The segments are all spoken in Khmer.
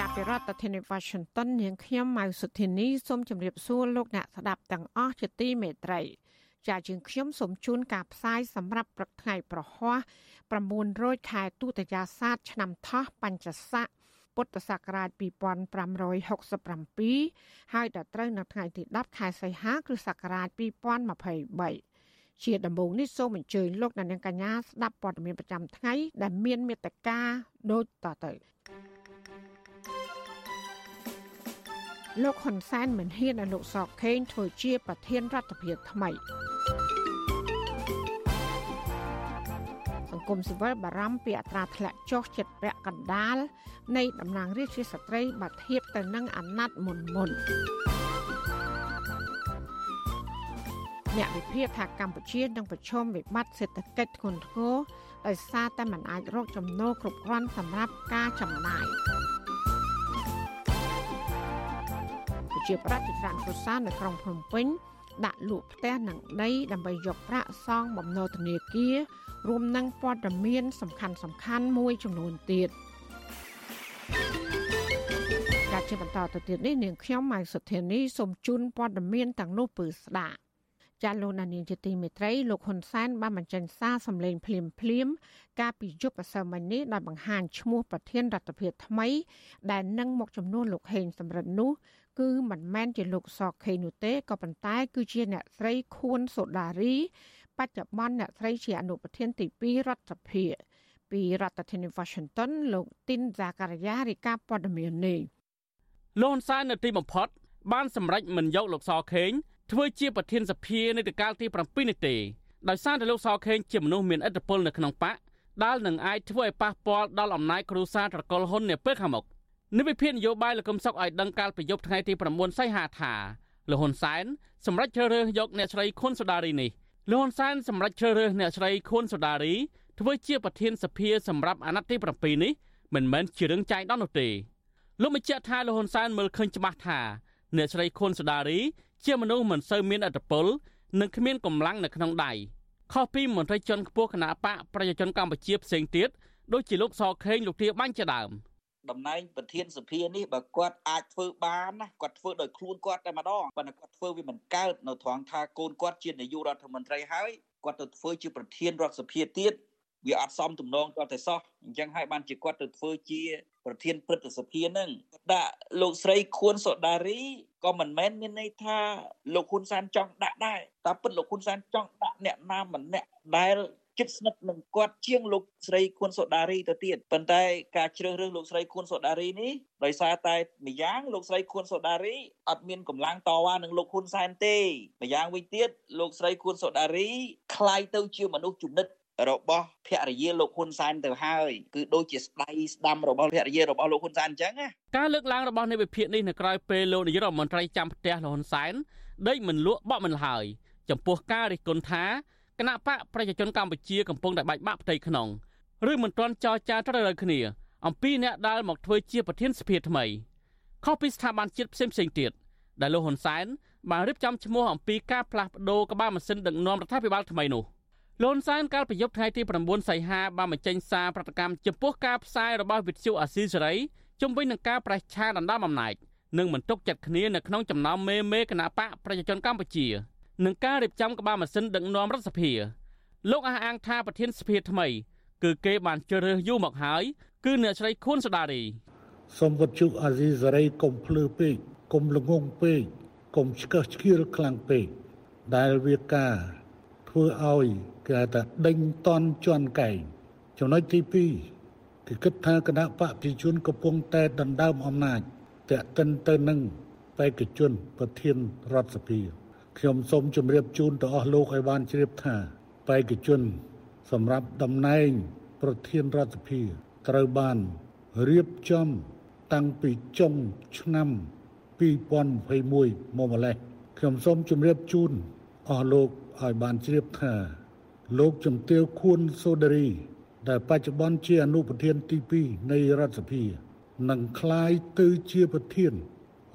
ចាប់ពីរដ្ឋធានី Washington នាងខ្ញុំម៉ៅសុធានីសូមជម្រាបសួរលោកអ្នកស្ដាប់ទាំងអស់ជាទីមេត្រីចាជាងខ្ញុំសូមជូនការផ្សាយសម្រាប់ព្រឹកថ្ងៃប្រហ័ស900ខែទុតិយាសាទឆ្នាំថោះបញ្ញស័កពុទ្ធសករាជ2567ហើយដល់ត្រូវនៅថ្ងៃទី10ខែសីហាគ្រិស្តសករាជ2023ជាដំបូងនេះសូមអញ្ជើញលោកអ្នកនាងកញ្ញាស្ដាប់ព័ត៌មានប្រចាំថ្ងៃដែលមានមេត្តាដូចតទៅ លោកហ៊ុនសែនមិនហ៊ានឲ្យលោកសកខេងធ្វើជាប្រធានរដ្ឋាភិបាលថ្មីសង្គមស៊ីវិលបារម្ភពីអត្រាធ្លាក់ចុះចិត្តពាក់កណ្ដាលនៃតំណាងរាស្ត្រជាស្ត្រីបើធៀបទៅនឹងអាណត្តិមុនមុនអ្នកវិភាគថាកម្ពុជានឹងប្រឈមវិបត្តិសេដ្ឋកិច្ចធ្ងន់ធ្ងរដោយសារតែមិនអាចរកចំណូលគ្រប់គ្រាន់សម្រាប់ការចំណាយ ជាប្រតិកម្មគ្រួសារនៅក្រុងភ្នំពេញដាក់លក់ផ្ទះនិងដីដើម្បីយកប្រាក់សងបំណុលធនាគាររួមនឹងព័ត៌មាន សំខាន់សំខាន់មួយចំនួនទៀតការជាបន្តទៅទៀតនេះនាងខ្ញុំម៉ៃសុធានីសូមជូនព័ត៌មានទាំងនោះពឺស្ដាប់ចាលោកនានីជាទីមេត្រីលោកហ៊ុនសែនបានបញ្ចេញសារសម្លេងភ្លាមភ្លាម កាលពីយប់ម្សិលមិញនេះដោយបង្ហាញឈ្មោះប្រធានរដ្ឋាភិបាលថ្មី ដែលនឹងមកចំនួនលោកហេងសំរិននោះ គឺមិនមែនជាលោកសកខេនោះទេក៏ប៉ុន្តែ គឺជាអ្នកស្រីខួនសូដារី បច្ចុប្បន្នអ្នកស្រីជាអនុប្រធានទី2រដ្ឋសភាពីរដ្ឋធានី Washington លោកទីនហ្សាការីយ៉ារីកាព័ត៌មាននេះលោកហ៊ុនសែននៅទីបំផុត បានសម្រេចមិនយកលោកសខេងធ្វើជាប្រធានសភានៅទីកាលទី7នេះទេដោយសារតែលោកសខេងជាមនុស្សមានឥទ្ធិពលនៅក្នុងបកដែលនឹងអាចធ្វើឲ្យប៉ះពាល់ដល់អំណាចគ្រួសារត្រកុលហ៊ុននាពេលខាងមុខ និវិភាននយោបាយលោកកឹមសុខឲ្យដឹងកាលពីយប់ថ្ងៃទី9សីហាថាលោកហ៊ុនសែនសម្រេចជ្រើសរើសយកអ្នកស្រីខុនសូដារីនេះលោកហ៊ុនសែនសម្រេចជ្រើសរើសអ្នកស្រីខួនសូដារីធ្វើជាប្រធានសភាសម្រាប់អាណត្តិទី7នេះមិនមែនជារឿងចៃដន្យនោះទេលោកបញ្ជាក់ថាលោកហ៊ុនសែនមើលឃើញច្បាស់ថាអ្នកស្រីខុនសូដារីជាមនុស្សមិនសូវមានអត្តពលនិងគ្មានកម្លាំងនៅក្នុងដៃខុសពីមន្ត្រីជាន់ខ្ពស់គណៈបកប្រជាជនកម្ពុជាផ្សេងទៀតដូចជាលោកសខេងលោកទាបាញ់ជាដើម។ តំណែងប្រធានសភានេះបើគាត់អាចធ្វើបានណាគាត់ធ្វើដោយខ្លួនគាត់តែម្ដងប៉ុន្តែគាត់ធ្វើវាមិនកើតនៅត្រង់ថាកូនគាត់ជានាយករដ្ឋមន្ត្រីហើយគាត់ទៅធ្វើជាប្រធានរដ្ឋសភាទៀតវាអត់សមទំនងគាត់តែសោះអញ្ចឹងហើយបានជាគាត់ទៅធ្វើជាប្រធានព្រឹទ្ធសភានឹងដាក់លោកស្រីខួនសូដារីក៏មិនមែនមានន័យថាលោកហ៊ុនសែនចង់ដាក់ដែរតែពិតលោកហ៊ុនសែនចង់ដាក់អ្នកណាម្នាក់ដែល ជិតស្និទ្ធនឹងគាត់ជាងលោកស្រីខួនសូដារីទៅទៀតប៉ុន្តែការជ្រើសរើសលោកស្រីខួនសូដារីនេះដោយសារតែម្យ៉ាងលោកស្រីខួនសូដារីអត់មានកម្លាំងតវ៉ានឹងលោកហ៊ុនសែនទេម្យ៉ាងវិញទៀតលោកស្រីខួនសូដារីคล้ายទៅជាមនុស្សជំនិតរបស់ភរិយាលោកហ៊ុនសែនទៅហើយគឺដូចជាស្ដៃស្ដាំរបស់ភរិយារបស់លោកហ៊ុនសែនអញ្ចឹងណាការលើកឡើងរបស់នៃវិភាគនេះនៅក្រៅពេលលោកនាយករដ្ឋមន្ត្រីចាំផ្ទះលោកហ៊ុនសែនដេកមិនលក់បក់មិនហើយចំពោះការរិះគន់ថា គណៈបកប្រជាជនកម្ពុជាកំពុងតែបែកបាក់ផ្ទៃក្នុងឬមិនទាន់ចរចាត្រូវរើគ្នា អំពីអ្នកដែលមកធ្វើជាប្រធានសភាថ្មីខុសពីស្ថាប័នជាតិផ្សេងផ្សេងទៀតដែលលោកហ៊ុនសែនបានរៀបចំឈ្មោះអំពីការផ្លាស់ប្ដូរក្បាលម៉ាស៊ីនដឹកនាំរដ្ឋាភិបាលថ្មីនោះលោកហ៊ុនសែនកាលពីយប់ថ្ងៃទី9សីហាបានបញ្ចេញសារប្រតិកម្មចំពោះការផ្សាយរបស់វិទ្យុអាស៊ីសេរីជំវិញនឹងការប្រេះឆាដណ្ដើមអំណាចនិងមិនទុកចិត្តគ្នានៅក្នុងចំណោមមេមេគណៈបកប្រជាជនកម្ពុជា នឹងការរៀបចំក្បាលម៉ាស៊ីនដឹកនាំរដ្ឋសភាលោកអះអាងថាប្រធានសភាថ្មី គឺគេបានជ្រើសរើសយូរមកហើយ គឺអ្នកស្រីខួនសដារីសូមវត្ថុអាស៊ីសេរីកុំភ្លឺពេកកុំល្ងងពេកកុំឆ្កឹះឆ្កៀលខ្លាំងពេកដែលវាការធ្វើឲ្យគេថាដេញតន់ជន់កែងចំណុចទី2គឺគិតថាគណៈបកប្រជាជនកំពុងតែដណ្ដើមអំណាចតែកតិនទៅនឹងបេក្ខជនប្រធានរដ្ឋសភា ខ្ញុំសូមជម្រាបជូនទៅអស់លោកឲ្យបានជ្រាបថាបេក្ខជន សម្រាប់តំណែង ប្រធានរដ្ឋសភាត្រូវបានរៀបចំតាំងពីចុងឆ្នាំ2021មកម្លេះខ្ញុំសូមជម្រាបជូនអស់លោកឲ្យបានជ្រាបថាលោកជំទាវខួនសូដារី ដែលបច្ចុប្បន្នជាអនុប្រធានទី2នៃរដ្ឋសភានឹងក្លាយទៅជាប្រធាន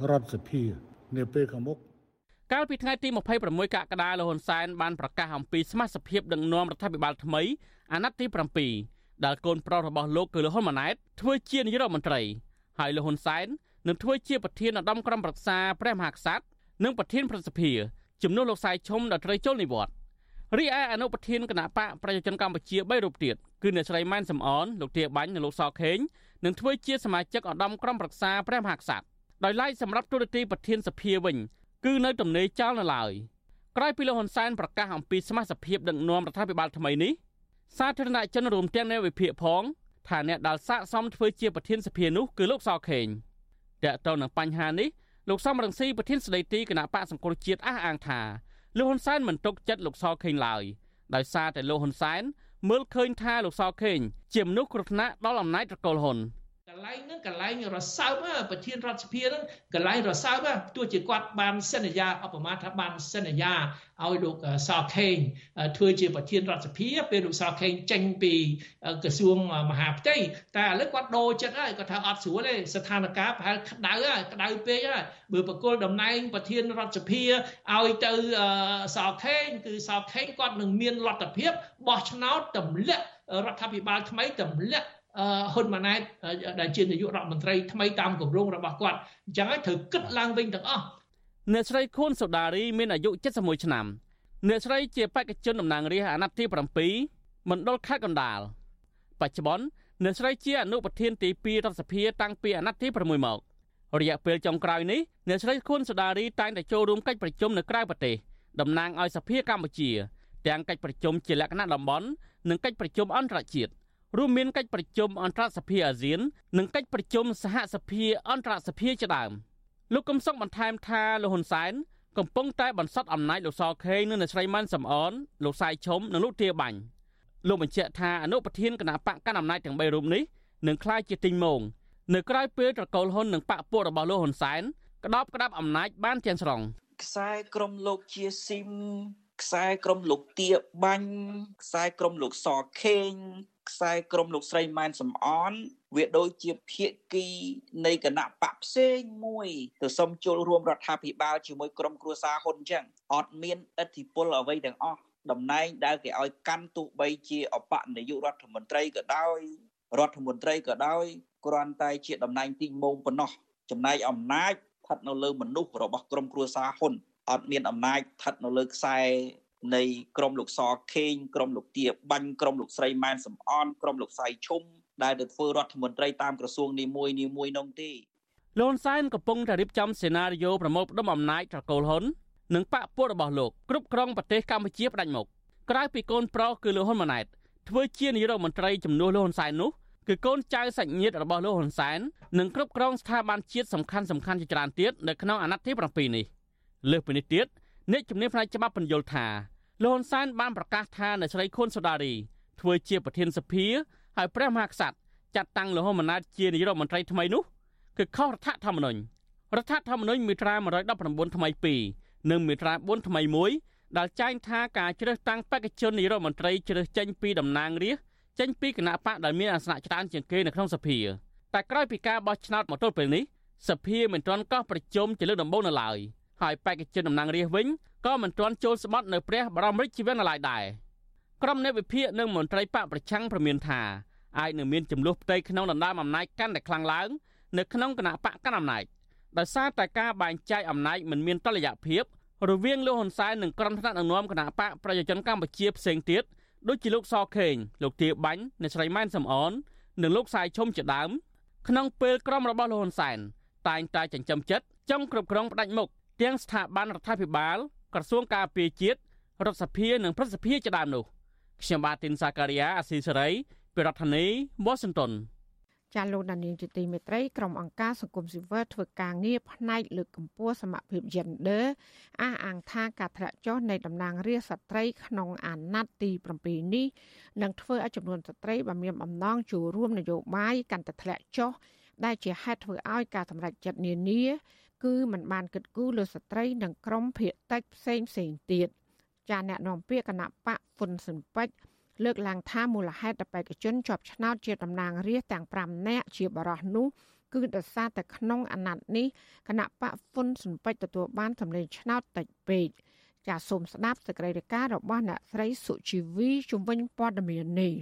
រដ្ឋសភានាពេលខាងមុខ កាលពីថ្ងៃទី26កក្កដាលោកហ៊ុនសែនបានប្រកាសអំពីសមាជិកដឹកនាំរដ្ឋាភិបាលថ្មីអាណត្តិទី7ដែលកូនប្រុសរបស់លោកគឺលោកហ៊ុនម៉ាណែតធ្វើជានាយករដ្ឋមន្ត្រីហើយលោកហ៊ុនសែននឹងធ្វើជាប្រធានឧត្តមក្រុមប្រឹក្សាព្រះមហាក្សត្រនិងប្រធានប្រសិទ្ធិជំនួសលោកសាយឈុំដែលត្រូវចូលនិវត្តន៍រីឯអនុប្រធានគណៈបកប្រជាជនកម្ពុជា3រូបទៀតគឺអ្នកស្រីម៉ែនសំអនលោកទាបាញ់និងលោកសខេងនឹងធ្វើជាសមាជិកឧត្តមក្រុមប្រឹក្សាព្រះមហាក្សត្រដោយឡែកសម្រាប់ទូរទស្សន៍ប្រធានសភាវិញ គឺនៅទំនេរចោលនៅឡើយក្រោយពីលោកហ៊ុនសែនប្រកាសអំពីសមាជិកភាពដឹកនាំរដ្ឋាភិបាលថ្មីនេះសាធារណជនរួមទាំងអ្នកវិភាគផងថាអ្នកដែលស័កសមធ្វើជាប្រធានសភានោះគឺលោកសខេងតើតើនឹងបញ្ហានេះលោកសំរងស៊ីប្រធានស្ដីទីគណៈបកសង្គ្រោះជាតិអះអាងថាលោកហ៊ុនសែនមិនទុកចិត្តលោកសខេងឡើយដោយសារតែលោកហ៊ុនសែនមើលឃើញថាលោកសខេងជាមនុស្សគ្រោះថ្នាក់ដល់អំណាចត្រកូលហ៊ុន កន្លែងហ្នឹងកន្លែងរសើបប្រធានរដ្ឋសភាហ្នឹងកន្លែងរសើបទោះជាគាត់បានសន្យាអបមាថាបានសន្យាឲ្យលោកសខេងធ្វើជាប្រធានរដ្ឋសភាពេលលោកសខេងចេញពីក្រសួងមហាផ្ទៃតែឥឡូវគាត់ដូរចិត្តហើយគាត់ថាអត់ស្រួលទេស្ថានភាពប្រហែលក្តៅហើយក្តៅពេកហើយបើបកគលតំណែងប្រធានរដ្ឋសភាឲ្យទៅសខេងគឺសខេងគាត់នឹងមានលទ្ធភាពបោះឆ្នោតទម្លាក់រដ្ឋាភិបាលថ្មីទម្លាក់ ហ៊ុនម៉ាណែតដែលជានាយករដ្ឋមន្ត្រីថ្មីតាមគម្រោងរបស់គាត់អញ្ចឹងហើយត្រូវគិតឡើងវិញទាំងអស់អ្នកស្រីខួនសូដារីមានអាយុ71ឆ្នាំអ្នកស្រីជាបេក្ខជនតំណាងរាស្ត្រអាណត្តិទី7មណ្ឌលខេត្តកណ្ដាលបច្ចុប្បន្នអ្នកស្រីជាអនុប្រធានទី2រដ្ឋសភាតាំងពីអាណត្តិទី6មករយៈពេលចុងក្រោយនេះអ្នកស្រីខួនសូដារីតែងតែចូលរួមកិច្ចប្រជុំនៅក្រៅប្រទេសតំណាងឲ្យសភាកម្ពុជា ទាំងកិច្ចប្រជុំជាលក្ខណៈតំបន់និងកិច្ចប្រជុំអន្តរជាតិ រួមមានកិច្ចប្រជុំអន្តរសភាអាស៊ាន និងកិច្ចប្រជុំសហសភាអន្តរសភាជាដើមលោកកំសុកបន្ថែមថាលោកហ៊ុនសែនកំពុងតែបន្សុតអំណាចលោកសខេងនិងអ្នកស្រីម៉ាន់សំអនលោកសាយឈុំនិងលោកទាបាញ់លោកបញ្ជាក់ថាអនុប្រធានគណៈបកកណ្ដាលអំណាចទាំង3រូបនេះនឹងក្លាយជាទីងមងនៅក្រៅពេលត្រកូលហ៊ុននិងបកពួករបស់លោកហ៊ុនសែនក្តោបក្តាប់អំណាចបានទាំងស្រុងខ្សែក្រមលោកជាស៊ីមខ្សែក្រមលោកទាបាញ់ខ្សែក្រមលោកសខេង ខ្សែក្រមលោកស្រីម៉ែនសំអនវាដូចជាភាគីនៃគណៈបកផ្សេងមួយទៅសុំចូលរួមរដ្ឋាភិបាលជាមួយក្រុមគ្រួសារហ៊ុនអញ្ចឹងអត់មានឥទ្ធិពលអ្វីទាំងអស់តំណែងដែលគេឲ្យកាន់ទោះបីជាអបនាយករដ្ឋមន្ត្រីក៏ដោយរដ្ឋមន្ត្រីក៏ដោយគ្រាន់តែជាតំណែងទីងងប៉ុណ្ណោះចំណែកអំណាចស្ថិតនៅលើមនុស្សរបស់ក្រុមគ្រួសារហ៊ុនអត់មានអំណាចស្ថិតនៅលើខ្សែ នៃក្រមលោកសខេងក្រមលោកទាបាញ់ក្រមលោកស្រីម៉ែនសំអនក្រមលោកសៃឈុំដែលទៅធ្វើរដ្ឋមន្ត្រីតាមក្រសួងនីមួយនីមួយនោះទេលន់សែនកំពុងតែរៀបចំសេណារីយ៉ូប្រមូលផ្ដុំអំណាចត្រកូលហ៊ុននិងបកពួករបស់លោកគ្រប់គ្រងប្រទេសកម្ពុជាផ្ដាច់មុខក្រៅពីកូនប្រុសគឺលោកហ៊ុនម៉ាណែតធ្វើជានាយករដ្ឋមន្ត្រីជំនួសលោកហ៊ុនសែននោះគឺកូនចៅសាច់ញាតិរបស់លោកហ៊ុនសែននិងគ្រប់គ្រងស្ថាប័នជាតិសំខាន់សំខាន់ជាច្រើនទៀតនៅក្នុងអាណត្តិទី7នេះលើសពីនេះទៀត អ្នកជំនាញផ្នែកច្បាប់បញ្យល់ថាលោកហ៊ុនសែនបានប្រកាសថាអ្នកស្រីខុនសូដារីធ្វើជាប្រធានសភាហើយព្រះមហាក្សត្រចាត់តាំងលោកហ៊ុនម៉ាណែតជានាយករដ្ឋមន្ត្រីថ្មីនោះគឺខុសរដ្ឋធម្មនុញ្ញរដ្ឋធម្មនុញ្ញមាត្រា119ថ្មី2និងមាត្រា4ថ្មី1ដែលចែងថាការជ្រើសតាំងបេក្ខជននាយករដ្ឋមន្ត្រីជ្រើសចេញពីតំណាងរាស្ត្រចេញពីគណៈបកដែលមានអាសនៈច្រើនជាងគេនៅក្នុងសភាតែក្រោយពីការបោះឆ្នោតមកទល់ពេលនេះសភាមិនទាន់កោះប្រជុំជាលើកដំបូងនៅឡើយ ហើយបេក្ខជនតំណាងរាស្ត្រវិញក៏មិនទាន់ចូលស្បត់នៅព្រះបរមរាជវាំងនៅឡើយដែរក្រុមអ្នកវិភាគនិងមន្ត្រីបកប្រឆាំងប្រមានថាអាចនឹងមានចំនួនផ្ទៃក្នុងដណ្ដើមអំណាចកាន់តែខ្លាំងឡើងនៅក្នុងគណៈបកកាន់អំណាចដោយសារតែការបែងចែកអំណាចមិនមានតុល្យភាពរវាងលោកហ៊ុនសែននិងក្រុមថ្នាក់ដឹកនាំគណៈបកប្រជាជនកម្ពុជាផ្សេងទៀតដូចជាលោកសខេងលោកទាបាញ់អ្នកស្រីម៉ែនសំអននិងលោកសាយឈុំជាដើមក្នុងពេលក្រុមរបស់លោកហ៊ុនសែនតែងតែចិញ្ចឹមចិត្តចង់គ្រប់គ្រងផ្ដាច់មុខ ទាំងស្ថាប័នរដ្ឋាភិបាលក្រសួងការពារជាតិរដ្ឋសភានិងប្រសិទ្ធិជាដើមនោះខ្ញុំបាទទីនសាការីយ៉ាអាស៊ីសេរីពីរដ្ឋធានី Washington ចាលោកដានៀងជាទីមេត្រីក្រុមអង្គការសង្គមស៊ីវិលធ្វើការងារផ្នែកលើកកម្ពស់សមភាព Gender អះអាងថាការធ្លាក់ចុះនៃតំណាងរាស្ត្រស្ត្រីក្នុងអាណត្តិទី7នេះនឹងធ្វើឲ្យចំនួនស្ត្រីដែលមានអំណងចូលរួមនយោបាយកាន់តែធ្លាក់ចុះដែលជាហេតុធ្វើឲ្យការសម្រេចចិត្តនានា គឺมันបានគិតគូរលើស្ត្រីនិងក្រុមភៀកតិចផ្សេងផ្សេងទៀតចាអ្នកនាំពាក្យគណៈបកហ៊ុនស៊ិនពេជ្រលើកឡើងថាមូលហេតុដែលបេក្ខជនជាប់ឆ្នោតជាតំណាងរាស្ត្រទាំង5នាក់ជាបរិះនោះគឺដោយសារតែក្នុងអាណត្តិនេះគណៈបកហ៊ុនស៊ុនពេជ្រទទួលបានសម្លេងឆ្នោតតិចពេកចាសសូមស្ដាប់សេចក្តីរាយការណ៍របស់អ្នកស្រីសុជីវីជំនាញព័ត៌មាននេះ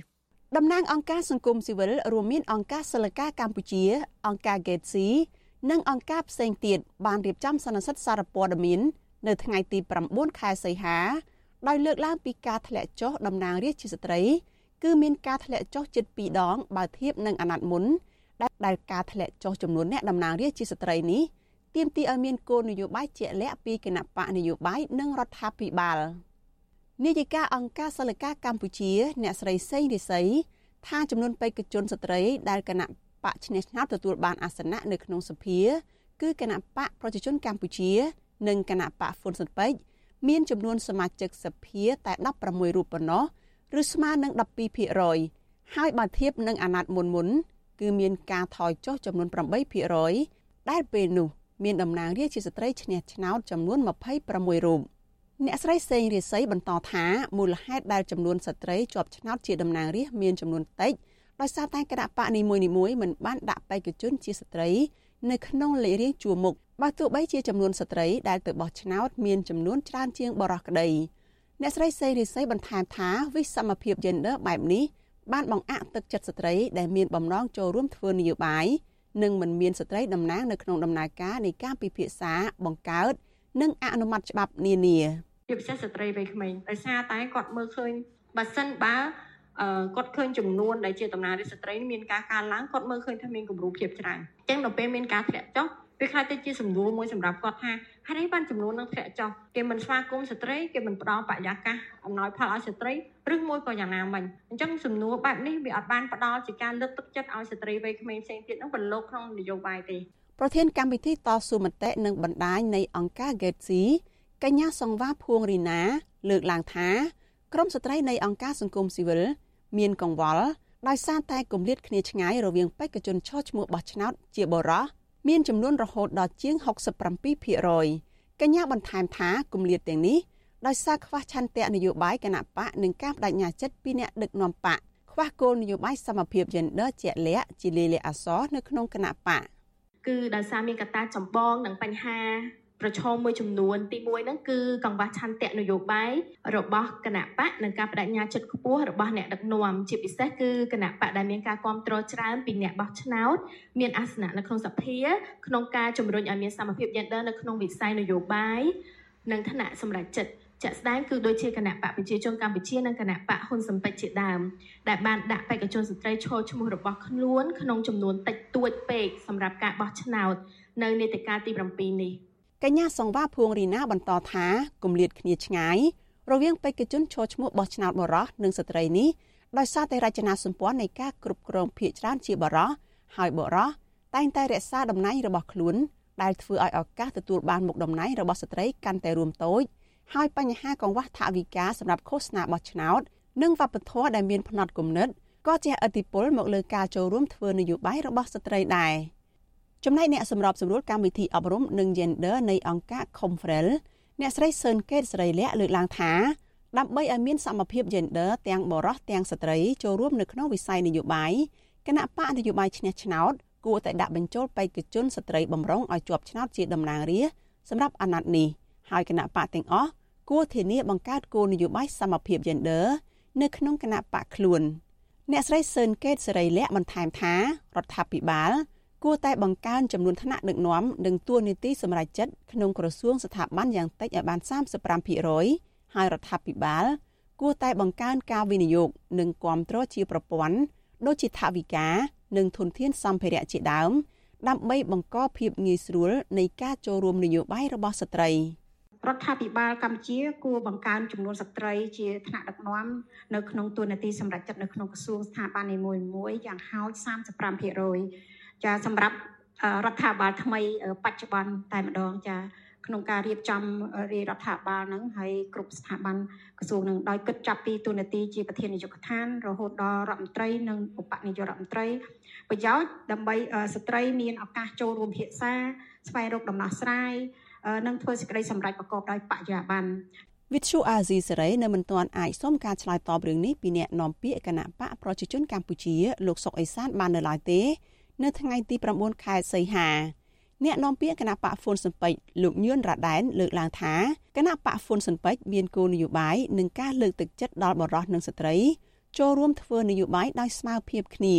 តំណាងអង្គការសង្គមស៊ីវិលរួមមានអង្គការសិលកាកម្ពុជាអង្គការ Gatesi និងអង្គការផ្សេងទៀតបានរៀបចំសន្និសីទសារព័ត៌មាននៅថ្ងៃទី9ខែសីហាដោយលើកឡើងពីការធ្លាក់ចុះតំណាងរាស្ត្រជាស្ត្រី គឺមានការធ្លាក់ចុះជិត2ដងបើធៀបនឹងអាណត្តិមុនដែលការធ្លាក់ចុះចំនួនអ្នកតំណាងរាស្ត្រជាស្ត្រីនេះទាមទារឲ្យមានគោលនយោបាយជាក់លាក់ពីគណៈបកនយោបាយនិងរដ្ឋាភិបាលនាយិកាអង្គការសិលកាកម្ពុជា អ្នកស្រីសេងរិស័យថាចំនួនបេក្ខជនស្ត្រីដែលគណៈប កឈ្នះឆ្នោតទទួលបានអាសនៈនៅក្នុងសភា គឺគណៈបកប្រជាជនកម្ពុជា និងគណៈបកហ៊ុនស៊ុនពេជ្រមានចំនួនសមាជិកសភាតែ16រូបប៉ុណ្ណោះឬស្មើនឹង12%ហើយបើធៀបនឹងអាណត្តិមុនមុនគឺមានការថយចុះចំនួន8%ដែលពេលនោះមានតំណាងរាស្ត្រជាស្ត្រីឈ្នះឆ្នោតចំនួន26រូបអ្នកស្រីសេងរាសីបន្តថាមូលហេតុដែលចំនួនស្ត្រីជាប់ឆ្នោតជាតំណាងរាស្ត្រមានចំនួនតិច ដោយសារតែគណៈបកនីមួយៗមិនបានដាក់បេក្ខជនជាស្ត្រី នៅក្នុងលេខរៀងជួរមុខបើទោះបីជាចំនួនស្ត្រីដែលទៅបោះឆ្នោតមានចំនួនច្រើនជាងបរិះក្តីអ្នកស្រីសេរីស័យបន្ថែមថាវិសមភាព gender បែបនេះបានបង្អាក់ទឹកចិត្តស្ត្រីដែលមានបំណងចូលរួមធ្វើនយោបាយនិងមិនមានស្ត្រីតំណាងនៅក្នុងដំណើរការនៃការពិភាក្សាបង្កើត និងអនុម័តច្បាប់នានាជាពិសេសស្ត្រីវ័យក្មេងដោយសារតែគាត់មើលឃើញបើសិនបើ គាត់ឃើញចំនួនដែលជាតំណាងរាស្ត្រស្ត្រីមានការកើនឡើងគាត់មើលឃើញថាមានគម្រោងភាពច្រើនអញ្ចឹងដល់ពេលមានការធ្លាក់ចុះវាខ្លះទៅជាសំណួរមួយសម្រាប់គាត់ថាហេតុអីបានចំនួននឹងធ្លាក់ចុះគេមិនស្វាគមន៍ស្ត្រីគេមិនផ្ដល់បរិយាកាសអំណោយផលឲ្យស្ត្រីឬមួយក៏យ៉ាងណាមិញអញ្ចឹងសំណួរបែបនេះវាអត់បានផ្ដល់ជាការលើកទឹកចិត្តឲ្យស្ត្រីវ័យក្មេងផ្សេងទៀតនឹងប្រឡូកក្នុងនយោបាយទេប្រធានកម្មវិធីតស៊ូមតិនិងបណ្ដាញនៃអង្គការ Gatesi កញ្ញាសង្វាភួងរីណា លើកឡើងថាក្រមស្ត្រីនៃអង្គការសង្គមស៊ីវិល មានកង្វល់ដោយសារតែគម្លាតគ្នាឆ្ងាយរវាងបេក្ខជនឈរឈ្មោះបោះឆ្នោតជាបរោះមានចំនួនរហូតដល់ជាង67%កញ្ញាបន្ថែមថាគម្លាតទាំងនេះដោយសារខ្វះឆន្ទៈនយោបាយគណៈបកនិងការបដិញ្ញាចិត្តពីអ្នកដឹកនាំបកខ្វះគោលនយោបាយសមភាព gender ជាក់លាក់ជាលិលាអសរនៅក្នុងគណៈបកគឺដោយសារមានកត្តាចម្បងនិងបញ្ហា ប្រឈមមួយចំនួនទី1ហ្នឹងគឺកង្វះឆន្ទៈនយោបាយរបស់គណៈបកនិងការបដិញ្ញាចិត្តខ្ពស់របស់អ្នកដឹកនាំជាពិសេសគឺគណៈបកដែលមានការគ្រប់គ្រងច្រើនពីអ្នកបោះឆ្នោតមានអាសនៈនៅក្នុងសភាក្នុងការជំរុញឲ្យមានសមភាព gender នៅក្នុងវិស័យនយោបាយនិងឋានៈសម្រាប់ចិត្តជាក់ស្ដែងគឺដូចជាគណៈបកប្រជាជនកម្ពុជានិងគណៈបកហ៊ុនស៊ុនពេជ្រជាដើមដែលបានដាក់បេក្ខជនស្ត្រីឈរឈ្មោះរបស់ខ្លួនក្នុងចំនួនតិចតួចពេកសម្រាប់ការបោះឆ្នោតនៅនេតិកាលទី7នេះ កញ្ញាសង្វាភួងរីណាបន្តថាគម្លាតគ្នាឆ្ងាយរវាងបេក្ខជនឈរឈ្មោះបោះឆ្នោតបរោះនិងស្ត្រីនេះដោយសារតែរចនាសម្ព័ន្ធនៃការគ្រប់គ្រងភាគច្រើនជាបរោះហើយបរោះតែងតែរក្សាតំណែងរបស់ខ្លួនដែលធ្វើឲ្យឱកាសទទួលបានមុខតំណែងរបស់ស្ត្រីកាន់តែរួមតូចហើយបញ្ហាកង្វះថវិកាសម្រាប់ឃោសនាបោះឆ្នោតនិងវប្បធម៌ដែលមានផ្នត់គំនិតក៏ជះឥទ្ធិពលមកលើការចូលរួមធ្វើនយោបាយរបស់ស្ត្រីដែរ។ ចំណែកអ្នកសម្របសម្រួលកម្មវិធីអប់រំនិង Gender នៃអង្គការ Confrel អ្នកស្រីសឿនកេតស្រីលក្ខលើកឡើងថាដើម្បីឲ្យមានសមភាព Gender ទាំងបរិះទាំងស្ត្រីចូលរួមនៅក្នុងវិស័យនយោបាយគណៈបកនយោបាយឈ្នះឆ្នោតគួរតែដាក់បញ្ចូលបេក្ខជនស្ត្រីបំរុងឲ្យជាប់ឆ្នោតជាតំណាងរាស្ត្រសម្រាប់អាណត្តិនេះហើយគណៈបកទាំងអស់គួរធានាបង្កើតគោលនយោបាយសមភាព Gender នៅក្នុងគណៈបកខ្លួន អ្នកស្រីសឿនកេតសេរីលក្ខបន្ថែមថារដ្ឋាភិបាល គួរតែបង្កើនចំនួនថ្នាក់ដឹកនាំនិងតួនាទីសម្រាប់ចិត្តក្នុងក្រសួងស្ថាប័នយ៉ាងតិចឲ្យបាន35%ហើយរដ្ឋាភិបាលគួរតែបង្កើនការវិនិយោគនិងគ្រប់គ្រងជាប្រព័ន្ធដូចជាថវិកានិងធនធានសម្ភារៈជាដើមដើម្បីបង្កភាពងាយស្រួលនៃការចូលរួមនយោបាយរបស់ស្ត្រីររដ្ឋាភិបាលកម្ពុជាគួរបង្កើនចំនួនស្ត្រីជាថ្នាក់ដឹកនាំនៅក្នុងតួនាទីសម្រាប់ចិត្តនៅក្នុងក្រសួងស្ថាប័ននីមួយៗយ៉ាងហោច35% ចាសម្រាប់រដ្ឋាភិបាលថ្មីបច្ចុប្បន្នតែម្ដងចាក្នុងការរៀបចំរាជរដ្ឋាភិបាលនឹងហើយគ្រប់ស្ថាប័នក្រសួងនឹងដោយគិតចាប់ពីទូនាទីជាប្រធាននាយកដ្ឋានរហូតដល់រដ្ឋមន្ត្រីនិងឧបនាយករដ្ឋមន្ត្រីប្រយោជន៍ដើម្បីស្ត្រីមានឱកាសចូលរួមភាសាស្វែងរកដំណោះស្រាយនិងធ្វើសេចក្តីសម្រេចប្រកបដោយបរិយាបន្នវិទ្យុអាស៊ីសេរីនៅមិនទាន់អាចសុំការឆ្លើយតបរឿងនេះពីអ្នកនាំពាក្យគណៈបកប្រជាជនកម្ពុជាលោកសុកអេសានបាននៅឡើយទេ នៅថ្ងៃទី9ខែសីហាអ្នកនាំពាក្យគណៈបកហ្វុនស៊ិនពេជ្រលោកញឿនរ៉ាដែនលើកឡើងថាគណៈបកហ្វុនស៊ិនពេជ្រមានគោលនយោបាយនឹងការលើកទឹកចិត្តដល់បរិសុទ្ធនិងស្ត្រីចូលរួមធ្វើនយោបាយដោយស្មើភាពគ្នា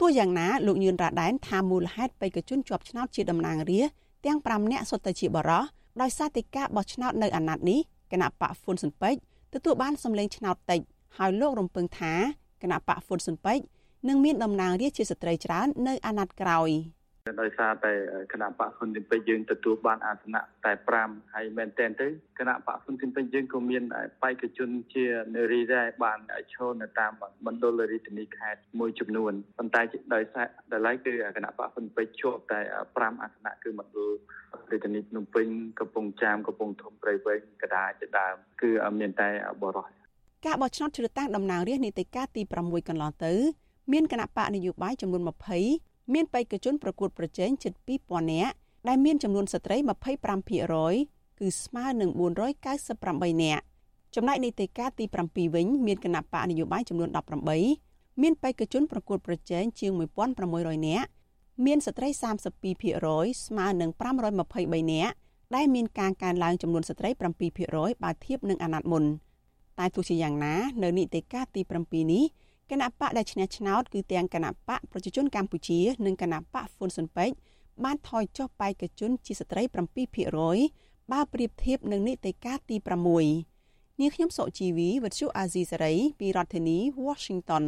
ទោះយ៉ាងណាលោកញឿនរ៉ាដែនថាមូលហេតុបេក្ខជនជាប់ឆ្នោតជាតំណាងរាស្ត្រទាំង5នាក់សុទ្ធតែជាបរិសុទ្ធដោយសារតែការបោះឆ្នោតនៅអាណត្តិនេះគណៈបកហ្វុនស៊ិនពេជ្រទទួលបានសម្លេងឆ្នោតតិចហើយលោករំពឹងថាគណៈបកហ្វុនស៊ិនពេជ្រ នឹងមានតំណាងរាស្ត្រជាស្ត្រីច្រើននៅអាណត្តិក្រោយ។ដោយសារតែគណៈបកហ៊ុនស៊ីមពេចយើងទទួលបានអាសនៈតែ5ហើយមែនតែនទៅគណៈបកហ៊ុនស៊ីមពេចយើងក៏មានបេក្ខជនជានារីដែរបានឈរនៅតាមមណ្ឌលរាជធានីខេត្តមួយចំនួនប៉ុន្តែដោយសារដល់ឡែកគឺគណៈបកហ៊ុនពេចជាប់តែ5អាសនៈគឺមណ្ឌលរាជធានីភ្នំពេញកំពង់ចាមកំពង់ធំព្រៃវែងកដាជាដើមគឺមានតែបរោះការបោះឆ្នោតជ្រើសតាំងតំណាងរាស្ត្រនីតិកាលទី6កន្លងទៅ មានគណៈបកនយោបាយចំនួន20មានបេក្ខជនប្រកួតប្រជែងជិត2000នាក់ដែលមានចំនួនស្ត្រី25%គឺស្មើនឹង498នាក់ចំណែកនីតិកាលទី7វិញមានគណៈបកនយោបាយចំនួន18មានបេក្ខជនប្រកួតប្រជែងជាង1600នាក់មានស្ត្រី32%ស្មើនឹង523នាក់ដែលមានការកើនឡើងចំនួនស្ត្រី7%បើធៀបនឹងអាណត្តិមុនតែទោះជាយ៉ាងណា នៅនីតិកាលទី7នេះ គណៈបកដែលឈ្នះឆ្នោតគឺទាំងគណៈបកប្រជាជនកម្ពុជានិងគណៈបកហ្វុនស៊ុនពេជ្របានថយចុះបេក្ខជនជាស្ត្រី7%បើប្រៀបធៀបនឹងនីតិកាលទី6នាងខ្ញុំសុជីវីវិទ្យុអាស៊ីសេរីពីរដ្ឋធានី Washington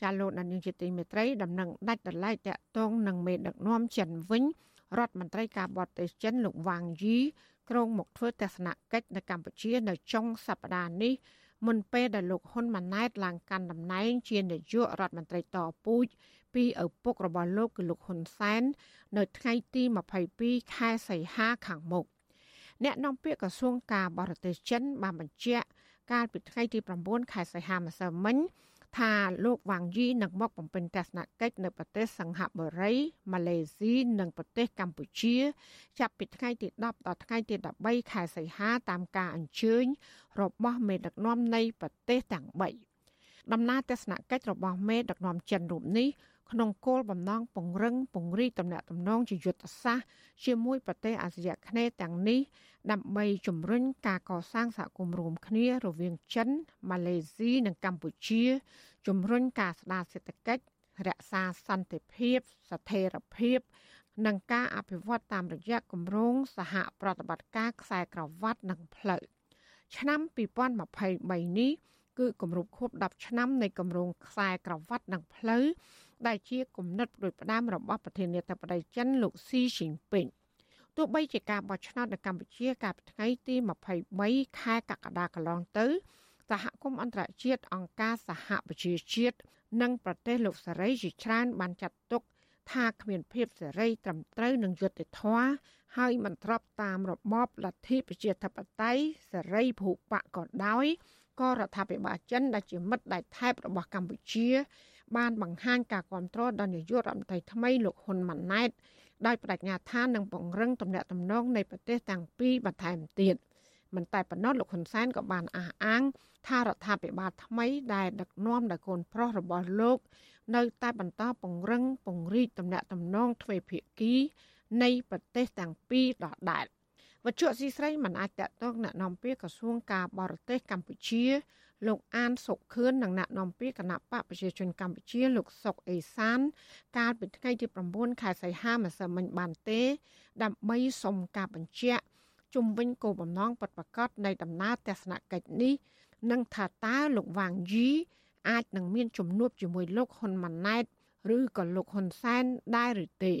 ចាលោកនាងជាទីមេត្រីដំណឹងដាច់ដライតាក់ទងនឹងមេដឹកនាំចិនវិញរដ្ឋមន្ត្រីការបរទេសចិនលោកវ៉ាងយីក្រុងមកធ្វើទស្សនកិច្ចនៅកម្ពុជានៅចុងសប្តាហ៍នេះ មុនពេលដែលលោកហ៊ុនម៉ាណែតឡើងកាន់តំណែងជានាយករដ្ឋមន្ត្រីតពូជពីឪពុករបស់លោកគឺលោកហ៊ុនសែននៅថ្ងៃទី22ខែសីហាខាងមុខអ្នកនាំពាក្យក្រសួងការបរទេសចិនបានបញ្ជាក់កាលពីថ្ងៃទី9ខែសីហាម្សិលមិញ ថាលោកវ៉ាងយីនឹងមកបំពេញទស្សនកិច្ចនៅប្រទេសសិង្ហបុរីម៉ាឡេស៊ីនិងប្រទេសកម្ពុជា ចាប់ពីថ្ងៃទី10ដល់ថ្ងៃទី13ខែសីហាតាមការអញ្ជើញរបស់មេដឹកនាំនៃប្រទេសទាំង3ដំណើរទស្សនកិច្ចរបស់មេដឹកនាំចិនរូបនេះ ក្នុងគោលបំណងពង្រឹងពង្រីកទំនាក់ទំនងជាយុទ្ធសាស្ត្រជាមួយប្រទេសអាស៊ីអាគ្នេយ៍ទាំងនេះដើម្បីជំរុញការកសាងសហគមន៍រួមគ្នារវាងចិនម៉ាឡេស៊ីនិងកម្ពុជាជំរុញការស្ដារសេដ្ឋកិច្ចរក្សាសន្តិភាពស្ថិរភាពនិងការអភិវឌ្ឍតាមរយៈគម្រោងសហប្រតិបត្តិការខ្សែក្រវ៉ាត់និងផ្លូវឆ្នាំ2023នេះគឺគម្រប់ខួប10ឆ្នាំនៃគម្រោងខ្សែក្រវ៉ាត់និងផ្លូវ ដែលជាគំនិតផ្ដួចផ្ដើមរបស់ប្រធានាធិបតីចិនលោកស៊ីជីនពីងទោះបីជាការបោះឆ្នោតនៅកម្ពុជាកាលពីថ្ងៃទី23ខែកក្កដាកន្លងទៅសហគមន៍អន្តរជាតិអង្គការសហប្រជាជាតិនិងប្រទេសលោកសេរីជាច្រើនបានចាត់ទុកថាគ្មានភាពសេរីត្រឹមត្រូវនឹងយុត្តិធម៌ហើយមិនត្របតាមរបបលទ្ធិប្រជាធិបតេយ្យសេរីភូប៉ាក៏ដោយក៏រដ្ឋាភិបាលចិនដែលជាមិត្តដៃថែបរបស់កម្ពុជា បានបង្ហាញការគ្រប់គ្រងដល់នាយករដ្ឋមន្ត្រីថ្មីលោកហ៊ុនម៉ាណែតដោយបដិញ្ញាថានឹងពង្រឹងទំនាក់ទំនងនៃប្រទេសទាំងពីរបន្ថែមទៀតមិនតែប៉ុណ្ណោះលោកហ៊ុនសែនក៏បានអះអាង ថារដ្ឋាភិបាលថ្មីដែលដឹកនាំដោយកូនប្រុសរបស់លោក នៅតែបន្តពង្រឹងពង្រីកទំនាក់ទំនងទ្វេភាគី នៃប្រទេសទាំងពីរដដែលវត្ថុស៊ីស្រីមិនអាចតកតងអ្នកនាំពាក្យក្រសួងការបរទេសកម្ពុជា លោកអានសុកខឿននិងអ្នកនាំពាក្យគណៈបកប្រជាជនកម្ពុជាលោកសុកអេសាន កាលពីថ្ងៃទី9ខែសីហាម្សិលមិញបានទេ ដើម្បីសុំការបញ្ជាក់ជុំវិញគោលបំណងពិតប្រាកដនៃដំណើរទស្សនកិច្ចនេះនិងថាតើលោកវ៉ាងយីអាចនឹងមានជំនួបជាមួយលោកហ៊ុនម៉ាណែត ឬក៏លោកហ៊ុនសែនដែរឬទេ។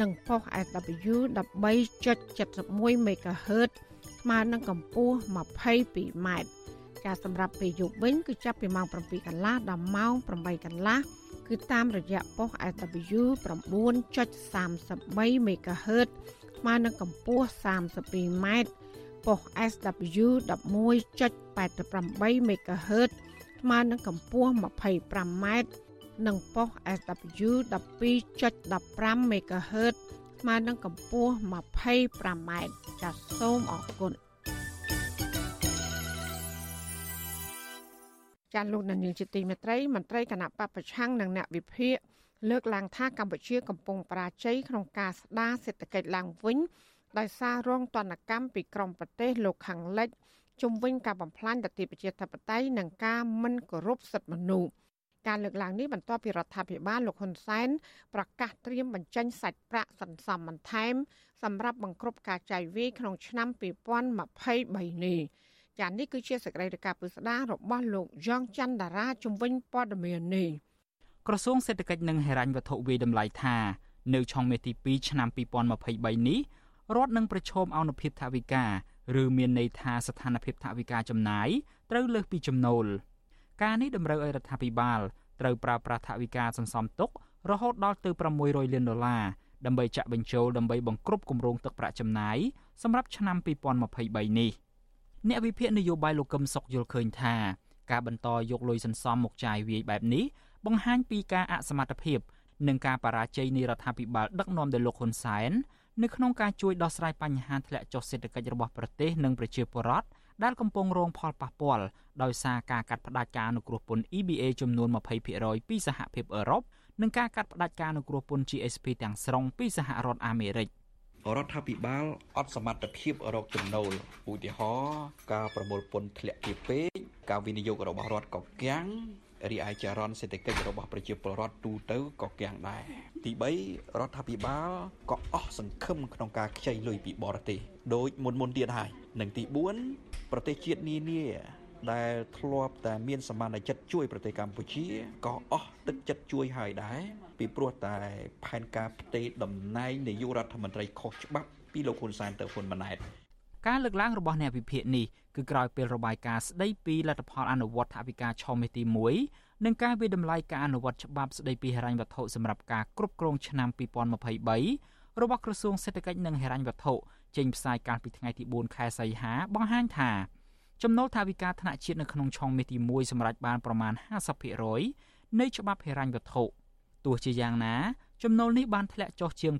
និងប៉ុស SW 13.71 MHz ស្មើនឹងកម្ពស់ 22m ការសម្រាប់ពេលយប់វិញគឺចាប់ពីម៉ោង7កន្លះដល់ម៉ោង8កន្លះគឺតាមរយៈប៉ុស SW 9.33 MHz ស្មើនឹងកម្ពស់ 32m ប៉ុស SW 11.88 MHz ស្មើនឹងកម្ពស់ 25m និងប៉ុស SW 12.15 MHz ស្មើនឹងកម្ពស់ 25m ចាសសូមអរគុណចាលោកនានីជាទីមេត្រីមន្ត្រីគណៈបពប្រឆាំងនិងអ្នកវិភាគលើកឡើងថាកម្ពុជាកំពុងបរាជ័យក្នុងការស្ដារសេដ្ឋកិច្ចឡើងវិញដោយសាររងទណ្ឌកម្មពីក្រមប្រទេសលោកខាងលិចជំវិញការបំផ្លាញលទ្ធិប្រជាធិបតេយ្យនិងការមិនគោរពសិទ្ធិមនុស្ស ការលើកឡើងនេះបន្ទាប់ពីរដ្ឋាភិបាលលោកហ៊ុនសែនប្រកាសត្រៀមបញ្ចេញសាច់ប្រាក់សន្សំបន្ថែម សម្រាប់បង្ក្រប់ការចាយវាយក្នុងឆ្នាំ2023នេះចានេះគឺជាសេចក្តីរាយការណ៍ពិស្ដាររបស់លោកយ៉ងច័ន្ទតារាជំវិញព័ត៌មាននេះក្រសួងសេដ្ឋកិច្ចនិងហិរញ្ញវត្ថុវាយតម្លៃថានៅឆមាសទី2ឆ្នាំ2023នេះរដ្ឋនឹងប្រឈមអនុភាពថវិកាឬមានន័យថាស្ថានភាពថវិកាចំណាយត្រូវលើសពីចំណូល ការនេះតម្រូវឲ្យរដ្ឋាភិបាលត្រូវប្រើប្រាស់ថវិកាសន្សំទុក រហូតដល់ទៅ600លានដុល្លារដើម្បីចាក់បញ្ចូលដើម្បីបង្ក្រប់គម្រោងទឹកប្រាក់ចំណាយសម្រាប់ឆ្នាំ2023នេះអ្នកវិភាគនយោបាយលោកកឹមសុខយល់ឃើញថាការបន្តយកលុយសន្សំមកចាយវាយបែបនេះបង្ហាញពីការអសមត្ថភាពនិងការបរាជ័យនៃរដ្ឋាភិបាលដឹកនាំដោយលោកហ៊ុនសែននៅក្នុងការជួយដោះស្រាយបញ្ហាធ្លាក់ចុះសេដ្ឋកិច្ចរបស់ប្រទេសនិងប្រជាពលរដ្ឋ ដែលកំពុងរងផលប៉ះពាល់ដោយសារការកាត់ផ្តាច់ការអនុគ្រោះពន្ធ EBA ចំនួន20%ពីសហភាពអឺរ៉ុបនិងការកាត់ផ្តាច់ការអនុគ្រោះពន្ធ GSP ទាំងស្រុងពីសហរដ្ឋអាមេរិករដ្ឋាភិបាលអត់សមត្ថភាពរកចំណូលឧទាហរណ៍ការប្រមូលពន្ធធ្លាក់ទាបពេកការវិនិយោគរបស់រដ្ឋក៏គាំង រីឯចរន្តសេដ្ឋកិច្ចរបស់ប្រជាពលរដ្ឋទូទៅក៏គាំងដែរទី3រដ្ឋាភិបាលក៏អស់សង្ឃឹមក្នុងការខ្ចីលុយពីបរទេសដោយមុនមុនទៀតហើយនិងទី4ប្រទេសជាតិនានាដែលធ្លាប់តែមានសមានចិត្តជួយប្រទេសកម្ពុជាក៏អស់ទឹកចិត្តជួយហើយដែរពីព្រោះតែផែនការផ្ទេរតំណែងនាយករដ្ឋមន្ត្រីខុសច្បាប់ពីលោកហ៊ុនសែនទៅហ៊ុនម៉ាណែតការលើកឡើងរបស់អ្នកវិភាគនេះ គឺក្រោយពេលរបាយការណ៍ស្ដីពីលទ្ធផលអនុវត្តថវិកាឆមាសទី1និងការវិដំឡៃការអនុវត្តច្បាប់ស្ដីពីហិរញ្ញវត្ថុសម្រាប់ការគ្រប់គ្រងឆ្នាំ2023របស់ក្រសួងសេដ្ឋកិច្ចនិងហិរញ្ញវត្ថុចេញផ្សាយកាលពីថ្ងៃទី4ខែសីហាបង្ហាញថាចំណូលថវិកាថ្នាក់ជាតិនៅក្នុងឆមាសទី1សម្រាប់បានប្រមាណ50%នៃច្បាប់ហិរញ្ញវត្ថុទោះជាយ៉ាងណាចំណូលនេះបានធ្លាក់ចុះជាង